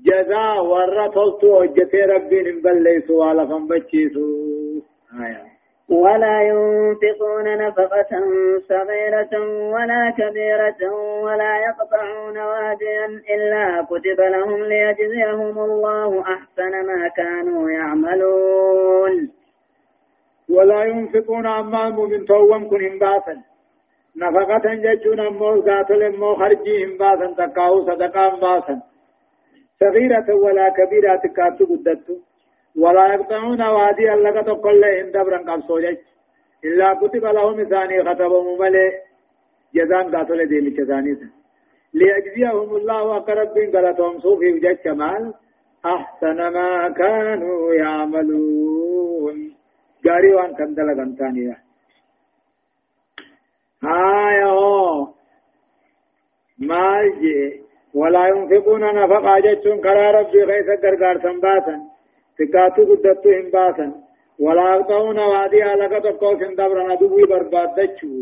جزاء ورطلت وجتي ربي بل ليسوا على فنبتشيسوا آية. ولا ينفقون نفقة صغيرة ولا كبيرة ولا يقطعون واديا إلا كتب لهم ليجزيهم الله أحسن ما كانوا يعملون. ولا ينفقون أمام من توم كن هنباسا نفقة ججون أمو قاتل أمو خرجي هنباسا تقاو صدقا هنباسا صغيرة ولا كبيرة تكاتو قدتو ولا يقطعون وادي اللغة تقل إن دبرا قبصو جج إلا كتب لهم ثاني خطبهم ملي جزان قاتل ديمي جزانيسا ليجزيهم الله أقرب بن غلطهم صوفي وجج كمال أحسن ما كانوا يعملون جاري وان كان دلغان هايو مال جي ولا ينفقون نفقا جتون كرا ربي غيث غرغار سنباسا تكاتو قدتو هنباسا ولا يقطعون وادي لك تقوس دبرنا دوي برباد دچو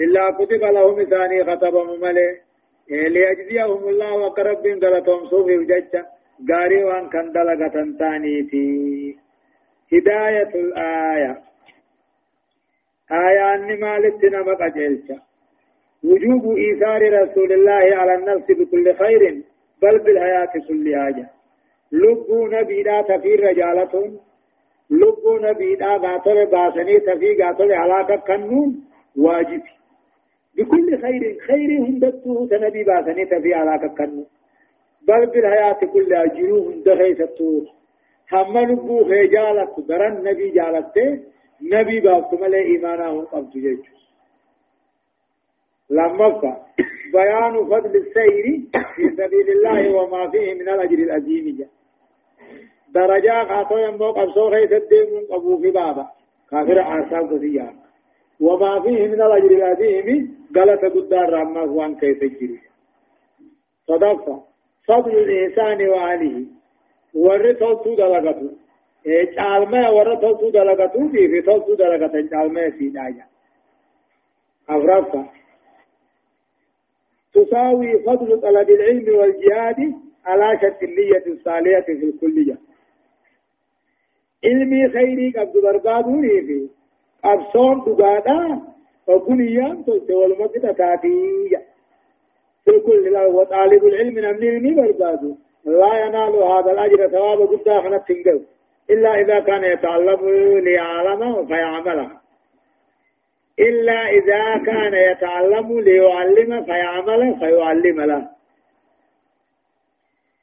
إلا كتب لهم ثاني خطب مملي ليجزيهم الله وقرب بن غلطهم صوفي وججة غاري وان كان دلغة تاني تي هداية الآية آية أني مالك نمك أجلتا وجوب إيثار رسول الله على النفس بكل خير بل بالحياة كل حاجة. لبو نبي لا تفي رجالة لبو نبي لا غاتل باسني تفي غاتل علاقة كنون واجب. بكل خير خير هندته تنبي باسني تفي علاقة كنون بل بالحياة كل أجروه هندخيسته هم لبو خيجالة درن نبي جالته نبي بافتمال إيمانه قبض جيجو لما بيان فضل السير في سبيل الله وما فيه من الأجر العظيم درجة خاطو يمو قبصو خيس الدين قبو في بابا. كافر عاصاب قصيا وما فيه من الأجر العظيم قالت قدار رحمة وان كيف يجري صدقة فضل الإنسان وعليه ورثوتو دلغتو caalmee warra toltuu dalagatuutii fi toltuu dalagatan caalmee siidhaa afraffaa تساوي فضل طلب العلم والجهاد على شرط النية الصالحة في الكلية علمي خيري قبض بربادوني في أبصون دقادا وكنيان تلت والمقدة تاتية في كل وطالب العلم نمني بربادو لا ينال هذا الأجر ثواب قد داخلت تنقل إلا إذا كان يتعلم ليعلم فيعملها إلا إذا كان يتعلم ليعلم فيعمل فيعلم له.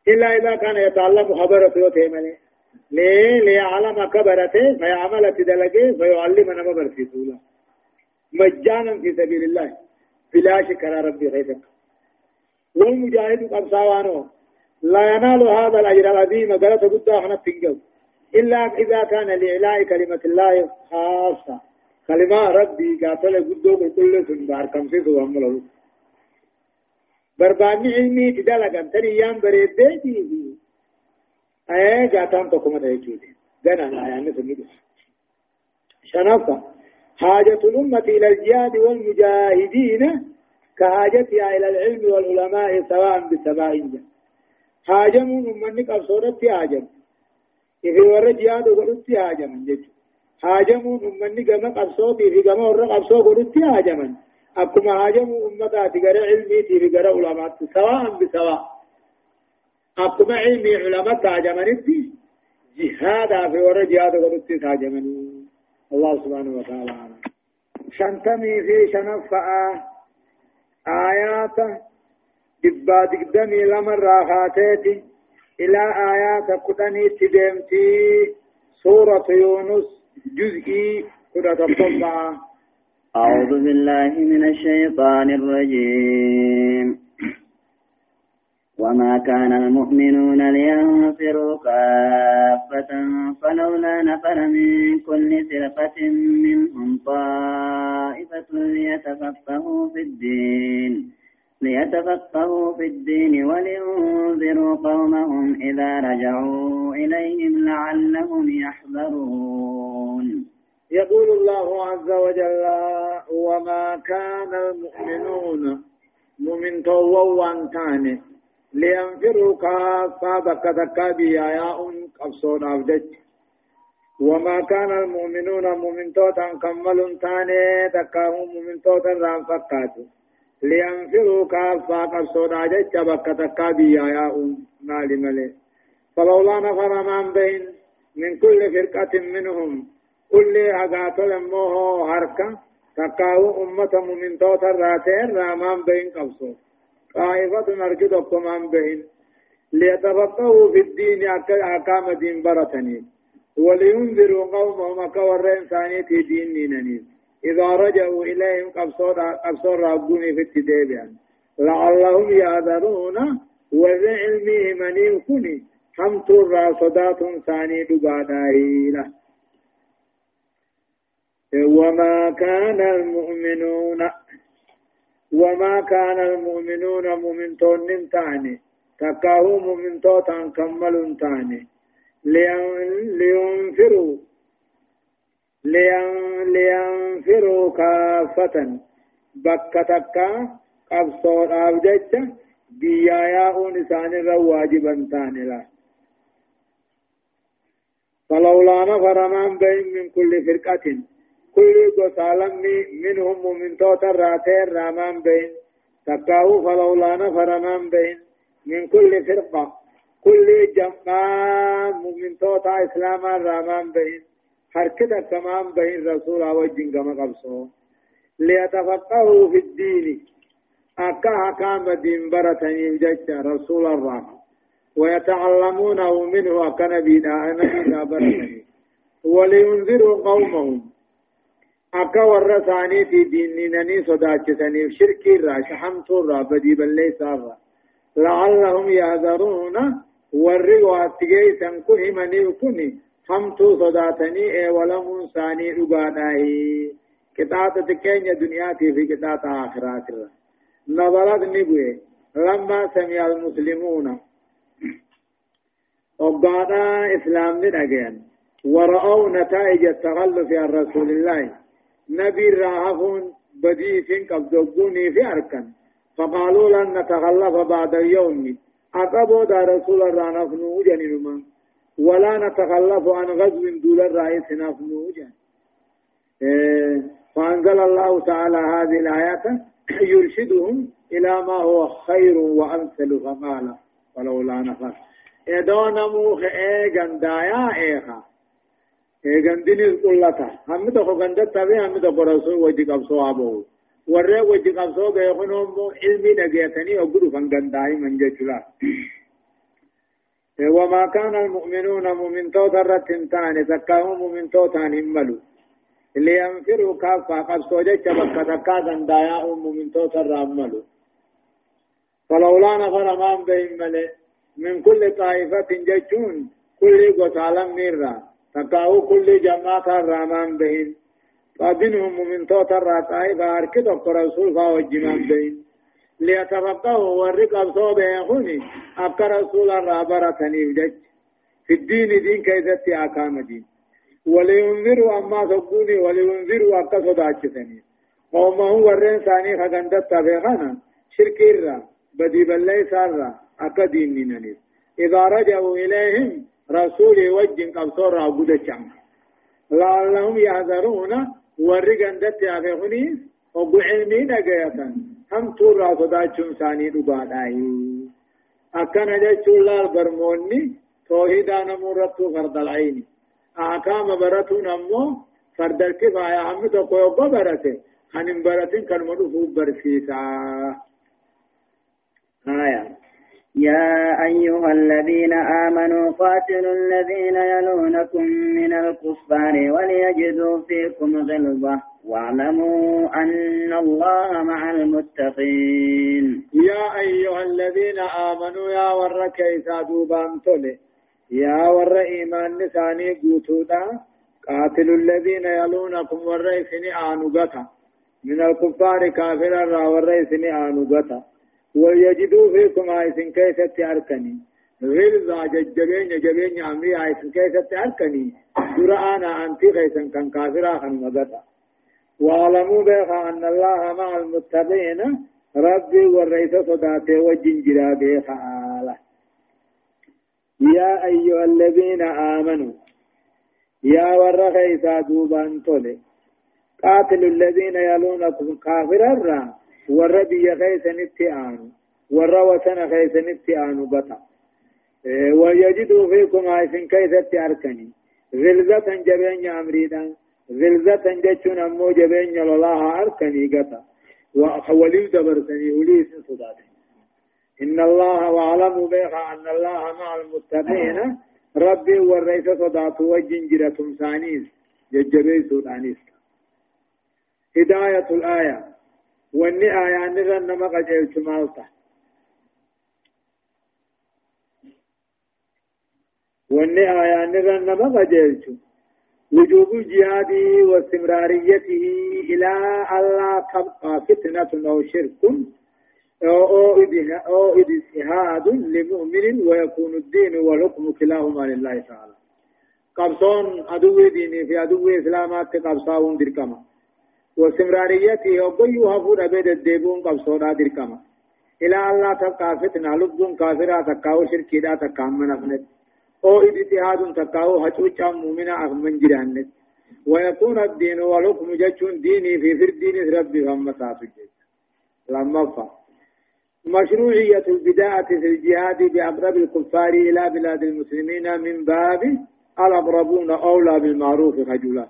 إلا إذا كان يتعلم خبرة وتيمني ليه ليعلم كبرته فيعمل تدلقه فيعلم نما برسيسولا مجانا في سبيل الله. بلا شكر ربي غيثك. والمجاهد قبصاوانه لا ينال هذا الأجر العظيم. قالت قد أخنا تنقل إلا إذا كان لإعلاء كلمة الله خاصة. كلمة ربي قاتل قدو كل سن بار كم سي سوام له برباني علمي تدلق أنت أيام بريدتي أيه قاتان تقوم تهجودي دنا لا يعني سنجد شنفة حاجة الأمة إلى الجهاد والمجاهدين كحاجتها إلى العلم والعلماء سواء بسبائية حاجم أمنك أبصرت حاجم إذا ورد جهاد وقلت حاجم جيجو هاجمون أمني قام قبصوتي في قام ورق قبصو قلت هاجما أكما هاجموا أمتاتي قرأ علميتي في قرأ علماء سواء بسواء أكما علمي علماء هاجمنتي جهادا في ورق جهاد قلت هاجمني الله سبحانه وتعالى شنتمي في شنفة آيات دبا دقدمي لمن راخاتيتي إلى آيات قدني تدمتي. سورة يونس جزئي كرة أعوذ بالله من الشيطان الرجيم. وما كان المؤمنون لينفروا كافة فلولا نفر من كل فرقة منهم طائفة ليتفقهوا في الدين. ليتفقهوا في الدين ولينذروا قومهم إذا رجعوا إليهم لعلهم يحذرون. يقول الله عز وجل وما كان المؤمنون مؤمن تووان كان لينفروا كافة بكتكا بياياء قبصون أبدج وما كان المؤمنون مؤمن توتا كمل تاني تكاهم مؤمن توتا رام فكاتو. لينفروا كافة قبصون أجج بكتكا بياياء مالي ملي. فلولا نفر من بين من كل فرقة منهم كل أغاتو لموه هركا. تكاو أمة مؤمن توتا راتين رامان بين قبصون طائفة نرجو من بين. ليتفقهوا في الدين أحكام دين برتني. ولينذروا قومهم كورين ثاني في دين نينني. إذا رجعوا إليهم قبصور ربوني في التدابيان لعلهم يعذرون وذعلمه من يكوني حمت الراصدات ثاني دبادائيلة وما كان المؤمنون وما كان المؤمنون مؤمنتون تاني تكاهو مؤمنتوتا كمل تاني لينفروا لينفروا كافة. بكتكا قبصوا أبجتش بيايا نسان الرواجبا تاني لا فلولا نفر من بين من كل فرقة. كل قصالمي منهم ومن توتا راتين رامان بين. تكاو فلولا نفر من بين من كل فرقة. كل جماعة من توتا إسلاما رامان بين. حركة كمان بين رسول وجن كما قبصو ليتفقهوا في الدين أكا حكام دين برتني جج رسول الله ويتعلمونه منه أكنبينا أنبينا برتني ولينذروا قومهم akka warra isaaniiti diinninanii sodaachisaniif shirkii irraa shahamtuu irraa badii balleessaa irraa la'allahum yaadaruuna warri waatti geeysan kun kun hamtuu sodaatanii eewalamuun isaanii dhugaadhaahi qixaaxa xiqqeenya duniyaatii fi qixaaxa aakhiraatirra nabarat ni bu'e lammaa sami'a almuslimuuna وقال إسلام ندقين ورأوا نتائج التغلف عن رسول الله نبي راهفون بديف قبضوني في أركن فقالوا لن نتخلف بعد اليوم أقبوا دا رسول الله نفنو جنرما ولا نتخلف عن غزو دول الرئيس نفنو جن إيه فأنزل الله تعالى هذه الآيات يرشدهم إلى ما هو خير وأمثل فقال ولولا نفر إدون موخ إيغان دايا إيخا gandini qullata hammi tokko ganda tabe hammi tokko rasul wajji qabsoo aboo warree wajji qabsoo beekun immoo ilmi dhageetanii oggu dhufan gandaa'iman jechuudha وما كان المؤمنون مؤمن توتا رتنتان تكاهم مؤمن توتا هملوا. لينفروا كافة قبصوا جيش بكة تكا دايا مؤمن توتا راملوا فلولا نفر من بهم من كل طائفة جيشون كل قتالا مرة تقاو كل جماعة الرحمن بهن فمنهم من توت الراتاي فاركد رسول فاوجمان بهن ليتفقهوا والرقب صوبه هوني أبقى رسول الرابرة تنيف في الدين دين كيزتي أقام دين. ولينذروا أما سبوني ولينذروا أبقى صداچتني وما هو الرين ثاني خغندت تبغانا شرك الرا بدي بالله سارا أكا دين نينانيس إذا رجعوا إليهم رسولي وجن قبصور عبود الشام لعلهم يحذرون. ورقن دت أفهني وقو علمي نقيتا هم تورا صداتشون ثاني دباداي أكنا جتشون لال برموني توحيدا نمورتو فرد العين أحكام براتو نمو فرد الكفاية هم تقوي برته خنم براتين كان مدفو برسيسا آية يا أيها الذين آمنوا قاتلوا الذين يلونكم من الكفار وليجدوا فيكم غلظة واعلموا أن الله مع المتقين. يا أيها الذين آمنوا يا ور كيسا دوبان يا ور إيمان نساني قوتودا. قاتلوا الذين يلونكم ور إسني آنوغتا. من الكفار كافر را ور إسني آنوغتا. ويجدوا فيكم آيسن كيسة أركني غلظة ججبين جبين أمري آيسن كيسة أركني درآنا أنتي خيسن كان كافرا خنمغتا واعلموا بها أن الله مع المتقين. ربي والرئيس صداته وجنجرا بها يا أيها الذين آمنوا يا ور خيسا دوبان تولي. قاتلوا الذين يلونكم كافرا ور بي خيسا نتئانوا ور وسن خيسا نتئانوا بطا. إيه، ويجدوا فيكم عيسن كيسة أركني غلظة جبين أمريدا غلظة جتشون أمو جبين الله أركني قطا وولي دبرتني ولي صداته إن الله واعلموا بها أن الله مع المتقين. ربي والرئيس صداته وجنجرة ثانيس ججبي سودانيس هداية الآية. واني آية نغن نما قجل شمالته واني آية نغن نما قجل وجوب الجهاد واستمراريته إلى ألا تبقى فتنة أو شرك أو اجتهاد لمؤمن ويكون الدين والحكم كلاهما لله تعالى. قبصون عدو ديني في عدو إسلامات قبصاون دركما. واستمراريته وقيو هفور أبيد الديبون قبصونا دركما. إلى الله تبقى فتنة لبون كافرة تكاو شركي دا تكامن أفنت. أو اجتهاد تكاو هچوچا مؤمنا أخمن جرانت ويكون الدين والحكم جچون ديني في فردين ربي فمساتو جيش لما فا. مشروعية البداءة في الجهاد بأقرب الكفار إلى بلاد المسلمين من باب الأقربون أولى بالمعروف رجلا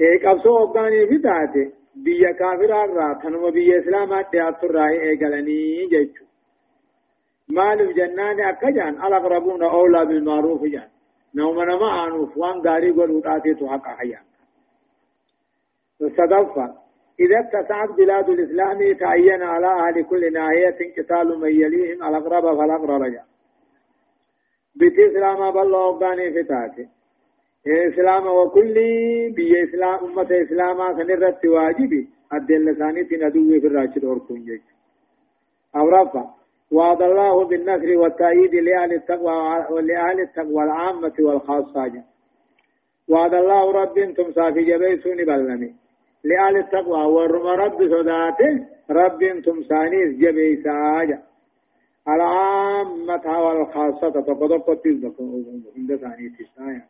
إيك أبسو أبغاني في تاتي بيا كافر أرى. تنم بيا إسلام تياتر رأي إيقلني جيشو مال الجنان أكجان الأقربون أولى بالمعروف جان. نوم نما آنوف وان غاري قلوت آتي تحقق حيان صدفة إذا اتسعت بلاد الإسلام تعين على أهل كل ناحية قتال من يليهم الأقرب فالأقرب جاء بيت إسلام بالله أباني فتاته إسلام وكل بي إسلام أمة إسلام سنرت واجبي. الدل لساني تندوي في الراشد وركون جيش. أو رفع وعد الله بالنصر والتأييد لأهل التقوى ولأهل التقوى العامة والخاصة. وعد الله رب أنتم صافي جبيسوني بلني لآل التقوى ورم رب صداته رب أنتم سانيس جبي ساجا العامة والخاصة تقضى عند سانيس ساجا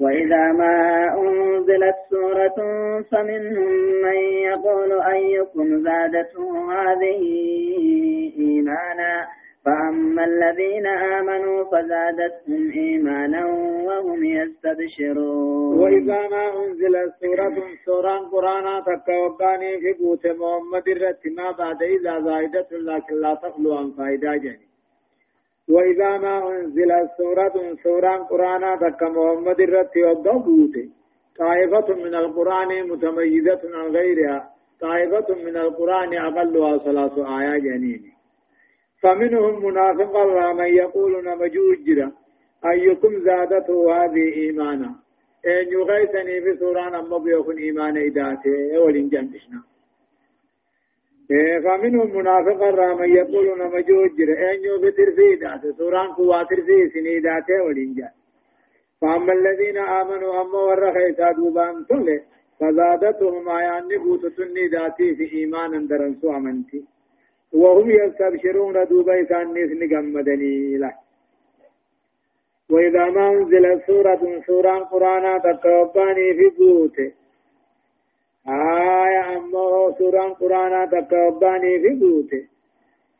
وإذا ما أنزلت سورة فمنهم من يقول أيكم زادته هذه إيمانا فأما الذين آمنوا فزادتهم إيمانا وهم يستبشرون. وإذا ما أنزل سورة سورة قرآن تكوكاني في قوت محمد الرتما بعد إذا زائدة لكن لا تخلو عن فائدة جني. وإذا ما أنزل سورة سورة قرآن تك محمد الرتما قوت طائفة من القرآن متميزة عن غيرها. طائفة من القرآن أقلها ثلاث آيات جنيني فمنهم منافق من يقول نمجوجرا أيكم زادته هذه إيمانا؟ إن يغيثني سوران أما بيكون إيمان إداته ولين جنبشنا. فمنهم منافق من يقول نمجوجرا إن يغتر في إداته سوران قواتر في سنيداته ولين جنب فأما الذين آمنوا أما ورخيسا دوبان تله فزادتهم آيان نبوتة النداتي في إيمانا درنسو أمنتي وهم يستبشرون دوبا كان نيس نغمدني له وإذا ما أنزل سورة سورة قرآن تكوباني في بوته آية أما سورة قرآن تكوباني في بوته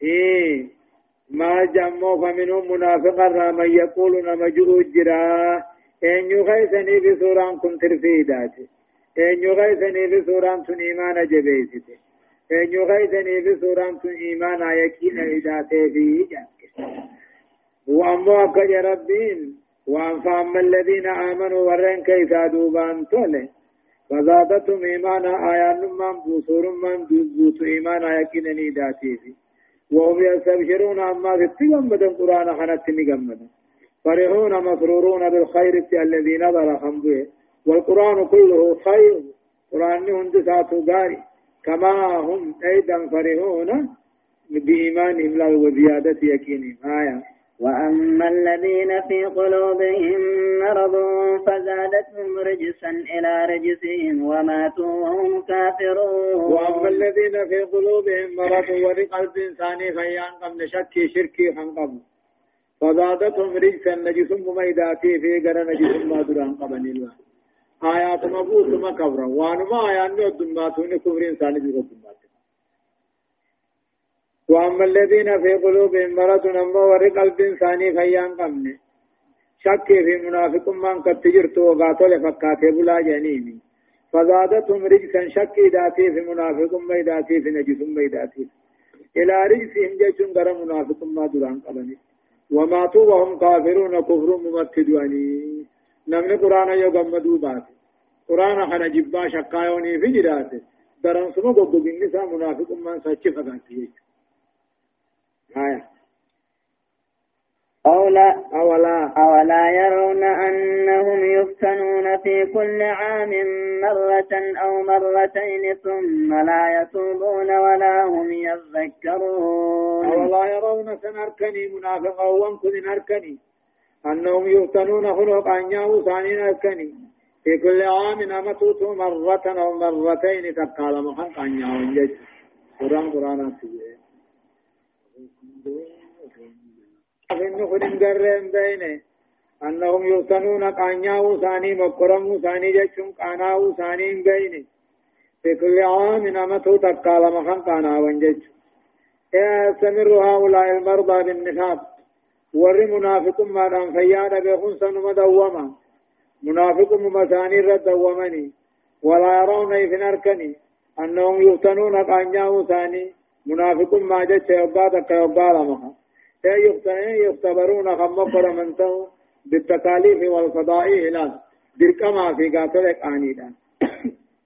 إيه ما جمعوا فمنهم منافقا من يقول نمجو جرا إن يغيثني بسورة كنت رفيداتي إن يغيثني بسورة إيمان جبيتي ان يغيثني بسورة إيمان يكين إذاته في وأما أكج ربين وأن فأما الذين آمنوا ورن كيف دوبان تولي فزادتهم إيمانا آيان من بوسور من بوت إيمانا يكين إذاته في وهم يستبشرون أما تتجمد القرآن خنت نجمد فرحون مسرورون بالخير الذي نظر خمده والقرآن كله خير. قرآن هندسات غاري. كما هم أيضا فرحون بإيمانهم له وزيادة يقينهم آية. وأما الذين في قلوبهم مرض فزادتهم رجسا إلى رجسهم وماتوا وهم كافرون. وأما الذين في قلوبهم مرض ولقلب ثاني خيان قبل شك شركي فزادتهم رجسا نجس مميداتي في قرى نجس ما دران قبل الله. آيات مبوط ما كبرا. وأنما آيات نودن ما توني كفر إنساني بغضن وأما الذين في قلوبهم مرض نمو ور قلب ثاني فيان قمن. شك في منافق من قد تجرت وقاتل فكاتب بلا جنيني فزادتهم رجسا شك ذاتي في منافق ما ذاتي في نجس ما ذاتي. إلى رجسهم جيشن غير منافق ما دران قبني. وماتوا وهم كافرون كفر ممتدواني نمن قرآن يغمدوا بات قرآن خنا جبا شقايوني في جراته درن سمو قبو بنسا منافق من سچ فقاتي. آية. أولا أولا أولا يرون أنهم يفتنون في كل عام مرة أو مرتين ثم لا يتوبون ولا هم يذكرون. أولا يرون سنركني منافقا وانكن نركني. أنهم يفتنون خلق أن يهو ثاني نركني. في كل عام أمتوت مرة أو مرتين تقال محق أن جج قرآن قرآن سيئ خدن قرم بينه أنهم يفتنون قانياو ثاني مقرمو ثاني جشن قاناو ثاني بينه في كل عام نمتو تقال مخن قاناو جش يستمر هؤلاء المرضى بالنفاق ور منافق ما دام فيانا بخن سنم دوما منافق مساني رد دومني ولا يرون إذن أركني أنهم يفتنون قانياو ثاني منافق ما جت يوبا تك يوبا لمها يختبرون خمقر من تو بالتكاليف والفضائح لا دركما في قاتلك آنيدا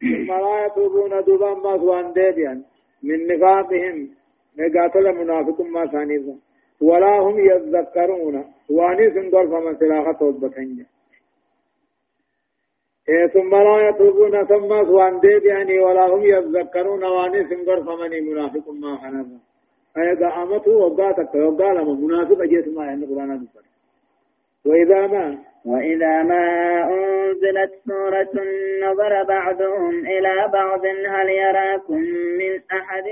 ثم لا يتوبون دوبا ما سوان ديبيا من نفاقهم. قاتل منافق ما ثانيزا ولا هم يذكرون واني سندور فمن سلاخة إيه ثم لا يتوبون ثم سوان ديبياني ولا هم يذكرون واني سنقر فمني منافق ما خنفا أي قامته وقاتك وقال منافق جيت ما يعني قرآن دفر وإذا ما؟ وإذا ما أنزلت سورة نظر بعضهم إلى بعض هل يراكم من أحد؟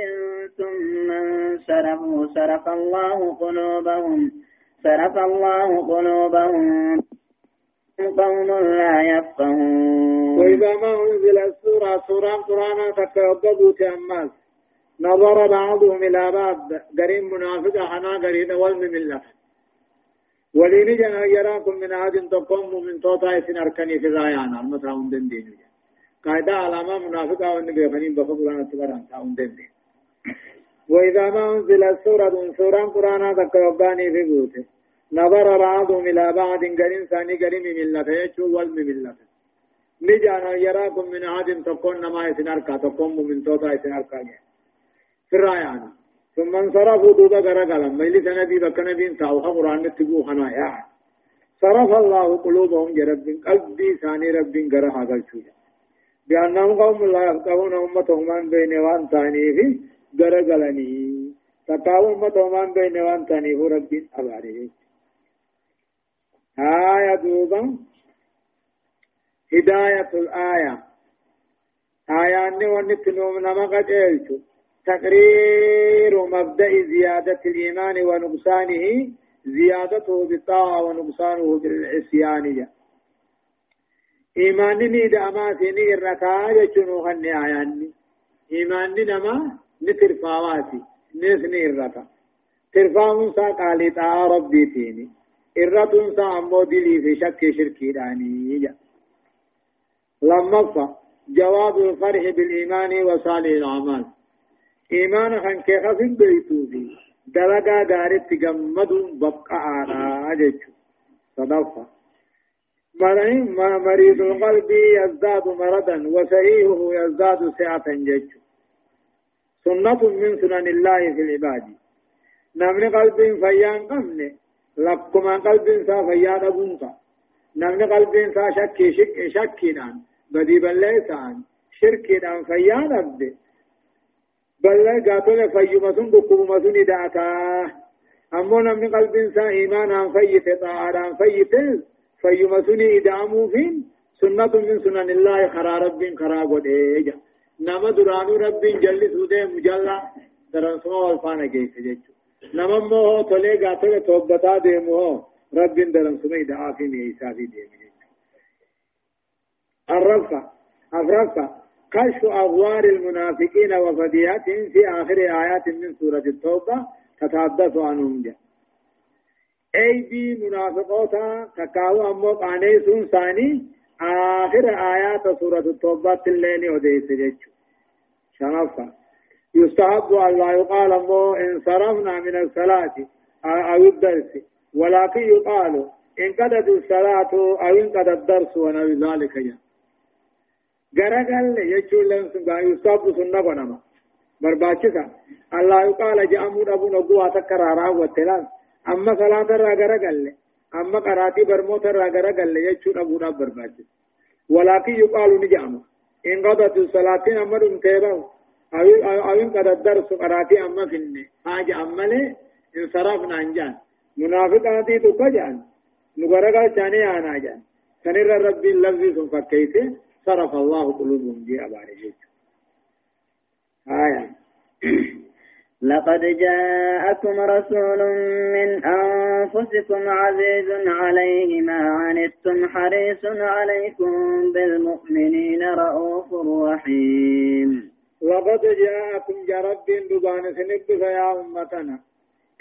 ثم انصرفوا صرف الله قلوبهم صرف الله قلوبهم. قوم لا يفقهون. وإذا ما أنزل السورة سورة قرآن تكبدوا تأماس نظر بعضهم إلى بعض قريب منافق حنا قريب والم من لف ولين جنا يراكم من عاد تقوم من توتا يسن أركني في رايانا المترا عندن دين قاعدة علامة منافقة وإن بيخنين بفقران تبران تاون دين وإذا ما أنزل السورة سورة قرآن تكباني في بوته. نظر بعضهم إلى بعض قرين ثاني قريم ملة يجو والم ملة نجانا يراكم من عاد تكون نما يسنركا تقوم من توتا يسنركا فرايانا ثم انصرفوا دوبا غرقلا ميلي سنبي بك نبي ساوها قرآن تبو خنايا صرف الله قلوبهم جرب قلبي ثاني رب غرها قلتوجا بأنهم قوم لا يفقهون أمتهم من بين وان ثاني في غرقلني. تقاو أمتهم من بين وان ثاني رب أباريه آية دوبا هداية الآية آية أني ونتنو من ما تقرير مبدأ زيادة الإيمان ونقصانه زيادته بالطاعة ونقصانه بالعصيان إيمان نيد أما سيني الركاء يجنو خني آياني إيمان نما نترفاواتي نسني الركاء ترفاهم سا قالي تا ربي تيني إرتون سامو دلي في شك شركي داني لما جواب الفرح بالإيمان وصالح الأعمال إيمان خان كيف في بيتو في دلقا غارت تغمد بقى آنا أجيش صدفة مريض القلب يزداد مرضا وسعيه يزداد سعة جيش سنة من سنن الله في العباد نمني قلب فيان قمني لكما قلب سا فيان أبونك نمني قلب سا شكي شك شكي نان بدي بلسان شركي نان فيان أبدي بل قاتل بكما سن داتا أمو نمني قلب سا إيمانا فيت طاعا فيت فيما سن إدامو فين سنة من سنن الله خرا رب خرا قد نما درانو رب جل سوده مجلا درنسما والفانا كيف جيجو نما مو تولي غاتل توبتا ديمو رب درنسما إدعا في ميسا في ديمو الرفع الرفع كشف أغوار المنافقين وفضياتهم في آخر آيات من سورة التوبة تتحدث عنهم جاء أي بي منافقوتا تكاو أمو قانيسون ثاني آخر آيات سورة التوبة الليل وديس جيتشو شرفا يستحب أن لا يقال أمو إن صرفنا من الصلاة أو الدرس. ولكن يقال إن قدت الصلاة أو قد الدرس ونحو ذلك. جاء غرغل يجول لن سنغا يستحب سنة بنما. برباچسا الله يقال جامو أبو نقوة تكرارا وتلان أما صلاة را غرغل أما قراتي برموت را غرغل يجول أبو نقوة برباچسا ولكن يقال نجامو. إن قضت الصلاة أمر انتبه أو أو إن قد الدرس قراتي أما فيني حاجة أما لي انصرفنا عن منافقاتي تكجان نغرغل شاني أنا جان سنر ربي اللفظ سنفكيته صرف الله قلوبهم دي أباري آية لقد جاءكم رسول من أنفسكم عزيز عليه ما عنتم حريص عليكم بالمؤمنين رؤوف رحيم لقد جاءكم جرب دبان سنب يا أمتنا.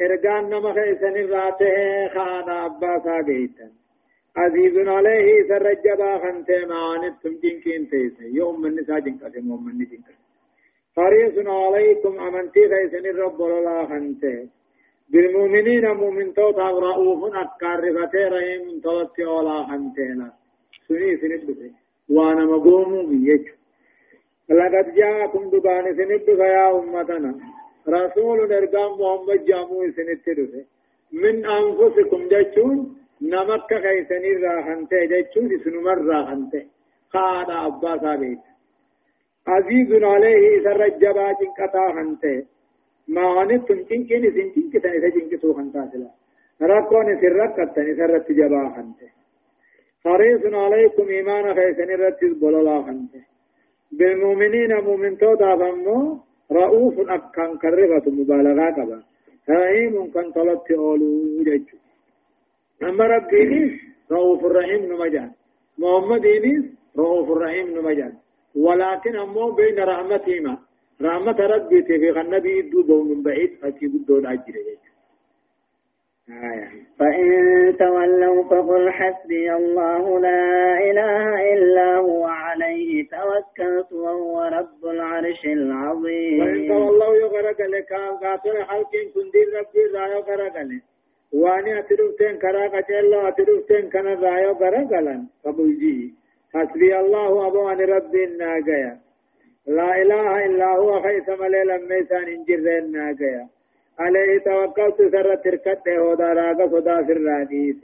إرقان نمخ سن راته خانا أباسا جيتا. عزيز عليه سرجبا خنته ما عنتم جنكين تيسي يوم من نسا جنكا يوم من نجنكا حريص عليكم أمنتي غيثن الرب ولا خنته بالمؤمنين مؤمن توتا رؤوف أكار رفتي رحيم توت ولا خنتنا سني سندته وأنا مقوم بيج لقد جاءكم دبان سندته يا أمتنا. رسول نرقام محمد جامو سندته من أنفسكم جتشون نمك غيثن الراحنته جتشون سنمر راحنته خاد أباسا بيت عزيز عليه سر الجبا جنكتا خنته ما عنتم جنكين سن جنكتا إذا جنكتو خنتا سلا. ركون سر ركتن سر الجبا خنته حريص عليكم إيمان خيسن رتز بللا خنته بالمؤمنين مؤمن توتا فمو رؤوف أكان كرغة مبالغة كبا. رحيم كان طلبت أولو جيجو أما ربيني رؤوف الرحيم نمجان. محمد رؤوف الرحيم نمجان. ولكن أمو بين رحمتهما. رحمة ربي في النبي من بعيد فكي بدو الأجر آية. فإن تولوا فقل حسبي الله لا إله إلا هو عليه توكلت وهو رب العرش العظيم. فإن تولوا يغرق لك قاتل حلق كندير ربي لا يغرق لك واني أتروفتين كراكة الله أتروفتين كان لا يغرق لن فقل جيه حسبي الله أبو عن ربي الناقيا لا إله إلا هو خيث مليلا ميسان انجر الناقيا عليه توكلت سر تركت هودا راقا صدا في الراديس.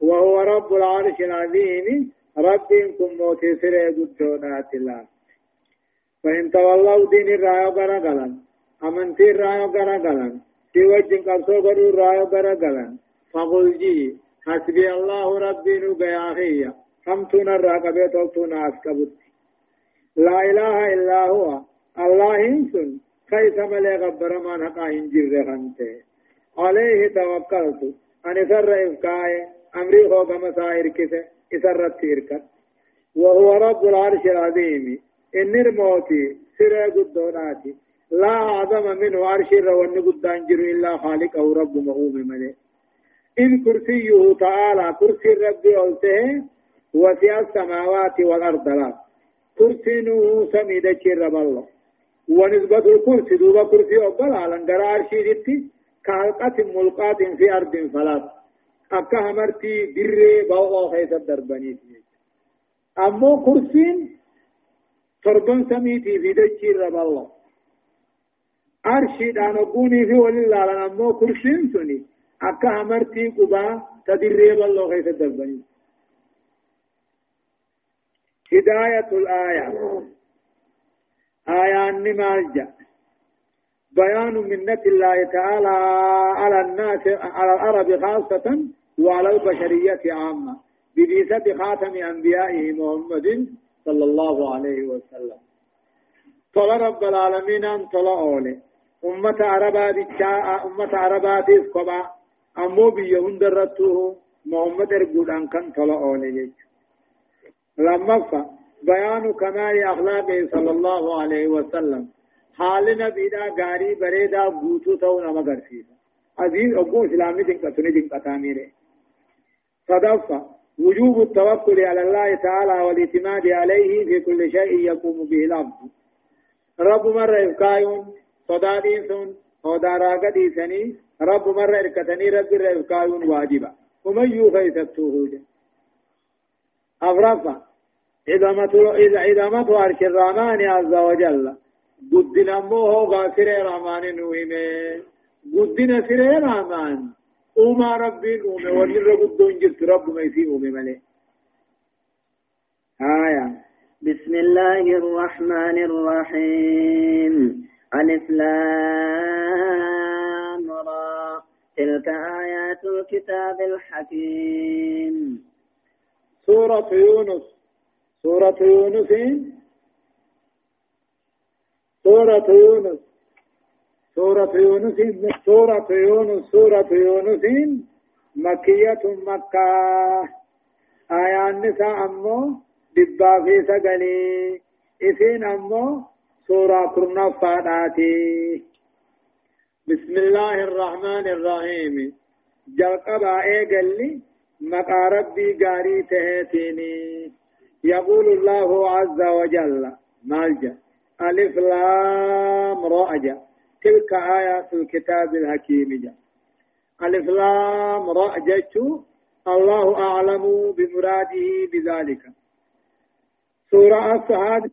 وهو رب العرش العظيم. رب كم موتي سر قدونات الله فإن تولوا دين الرايو غرقلا أمنتي الرايو غرقلا في وجه قبصو قدو الرايو غرقلا فقل جي حسبي الله ربي نقيا همتون الراقبة توتون أسكبت. لا إله إلا هو. الله إنسن كيف ملي غبر ما نقا إنجر خنته عليه توكلت. أن سر إفكاي. أمري هو كما سائر كسه إسرت تيركت وهو رب العرش العظيم. إن الموتي سر قدوناتي. لا أعظم منه عرش الروان قدان جر إلا خالق أو رب مهوم ملي إن كرسيه تعالى كرسي ربي قلته وسع السماوات والأرض لا. كرسي نو سميد رب الله. ونسبة الكرسي دوبا كرسي أقبل على انقرار عرشي كالقة ملقات في أرض فلات. أكا همرتي بري باو خيس الدرباني أمو كرسين تربن سميتي في دجي رب الله. عرشي دانقوني في ولله لنمو كرسين سني. أكا همرتي قبا تدريب الله غيث الدربني هداية الآية. آية النماجة بيان منة الله تعالى على الناس على العرب خاصة وعلى البشرية عامة. ببيسة خاتم أنبيائه محمد صلى الله عليه وسلم. طلع رب العالمين أن طلع أولي. أمة عربا ديشاء أمة عربا ديس قبا أمو بيهن درته محمد رقود أن كان طلع أولي. لما فا بيان كمال أخلاقه صلى الله عليه وسلم. حال نبينا غاري بريدا بوتو تو نما غرسيسا عزيز أبو إسلامي دنقتني دنقتاميره صدفة وجوب التوكل على الله تعالى والاعتماد عليه في كل شيء يقوم به العبد. رب مرة إفكايون صدادين سن ودارا قديسني رب مرة إركتني رب إفكايون واجبا. ومن يوفي ستوه أفرفا إذا ما عرش الرحمن عز وجل قدنا موه غافر رحمن نوهمه قدنا سر رحمن. وما ربي نومه ونر قدون جلت رب ما يسي نومه ملي آية. بسم الله الرحمن الرحيم. ألف لام را. تلك آيات الكتاب الحكيم. سورة يونس. سورة يونس. سورة يونس. سورة يونس. سورة يونس. سورة يونس. مكية مكة. آيان نساء أمو دبا في سقلي إسين أمو سورة كرنا فاداتي بسم الله الرحمن الرحيم. جلقبا إيقلي مقا ربي قاري تهتيني. يقول الله عز وجل مالجأ ألف لام راء جاء تلك آيات الكتاب الحكيم جاء ألف لام راء جاء الله أعلم بمراده بذلك. سورة الصحابة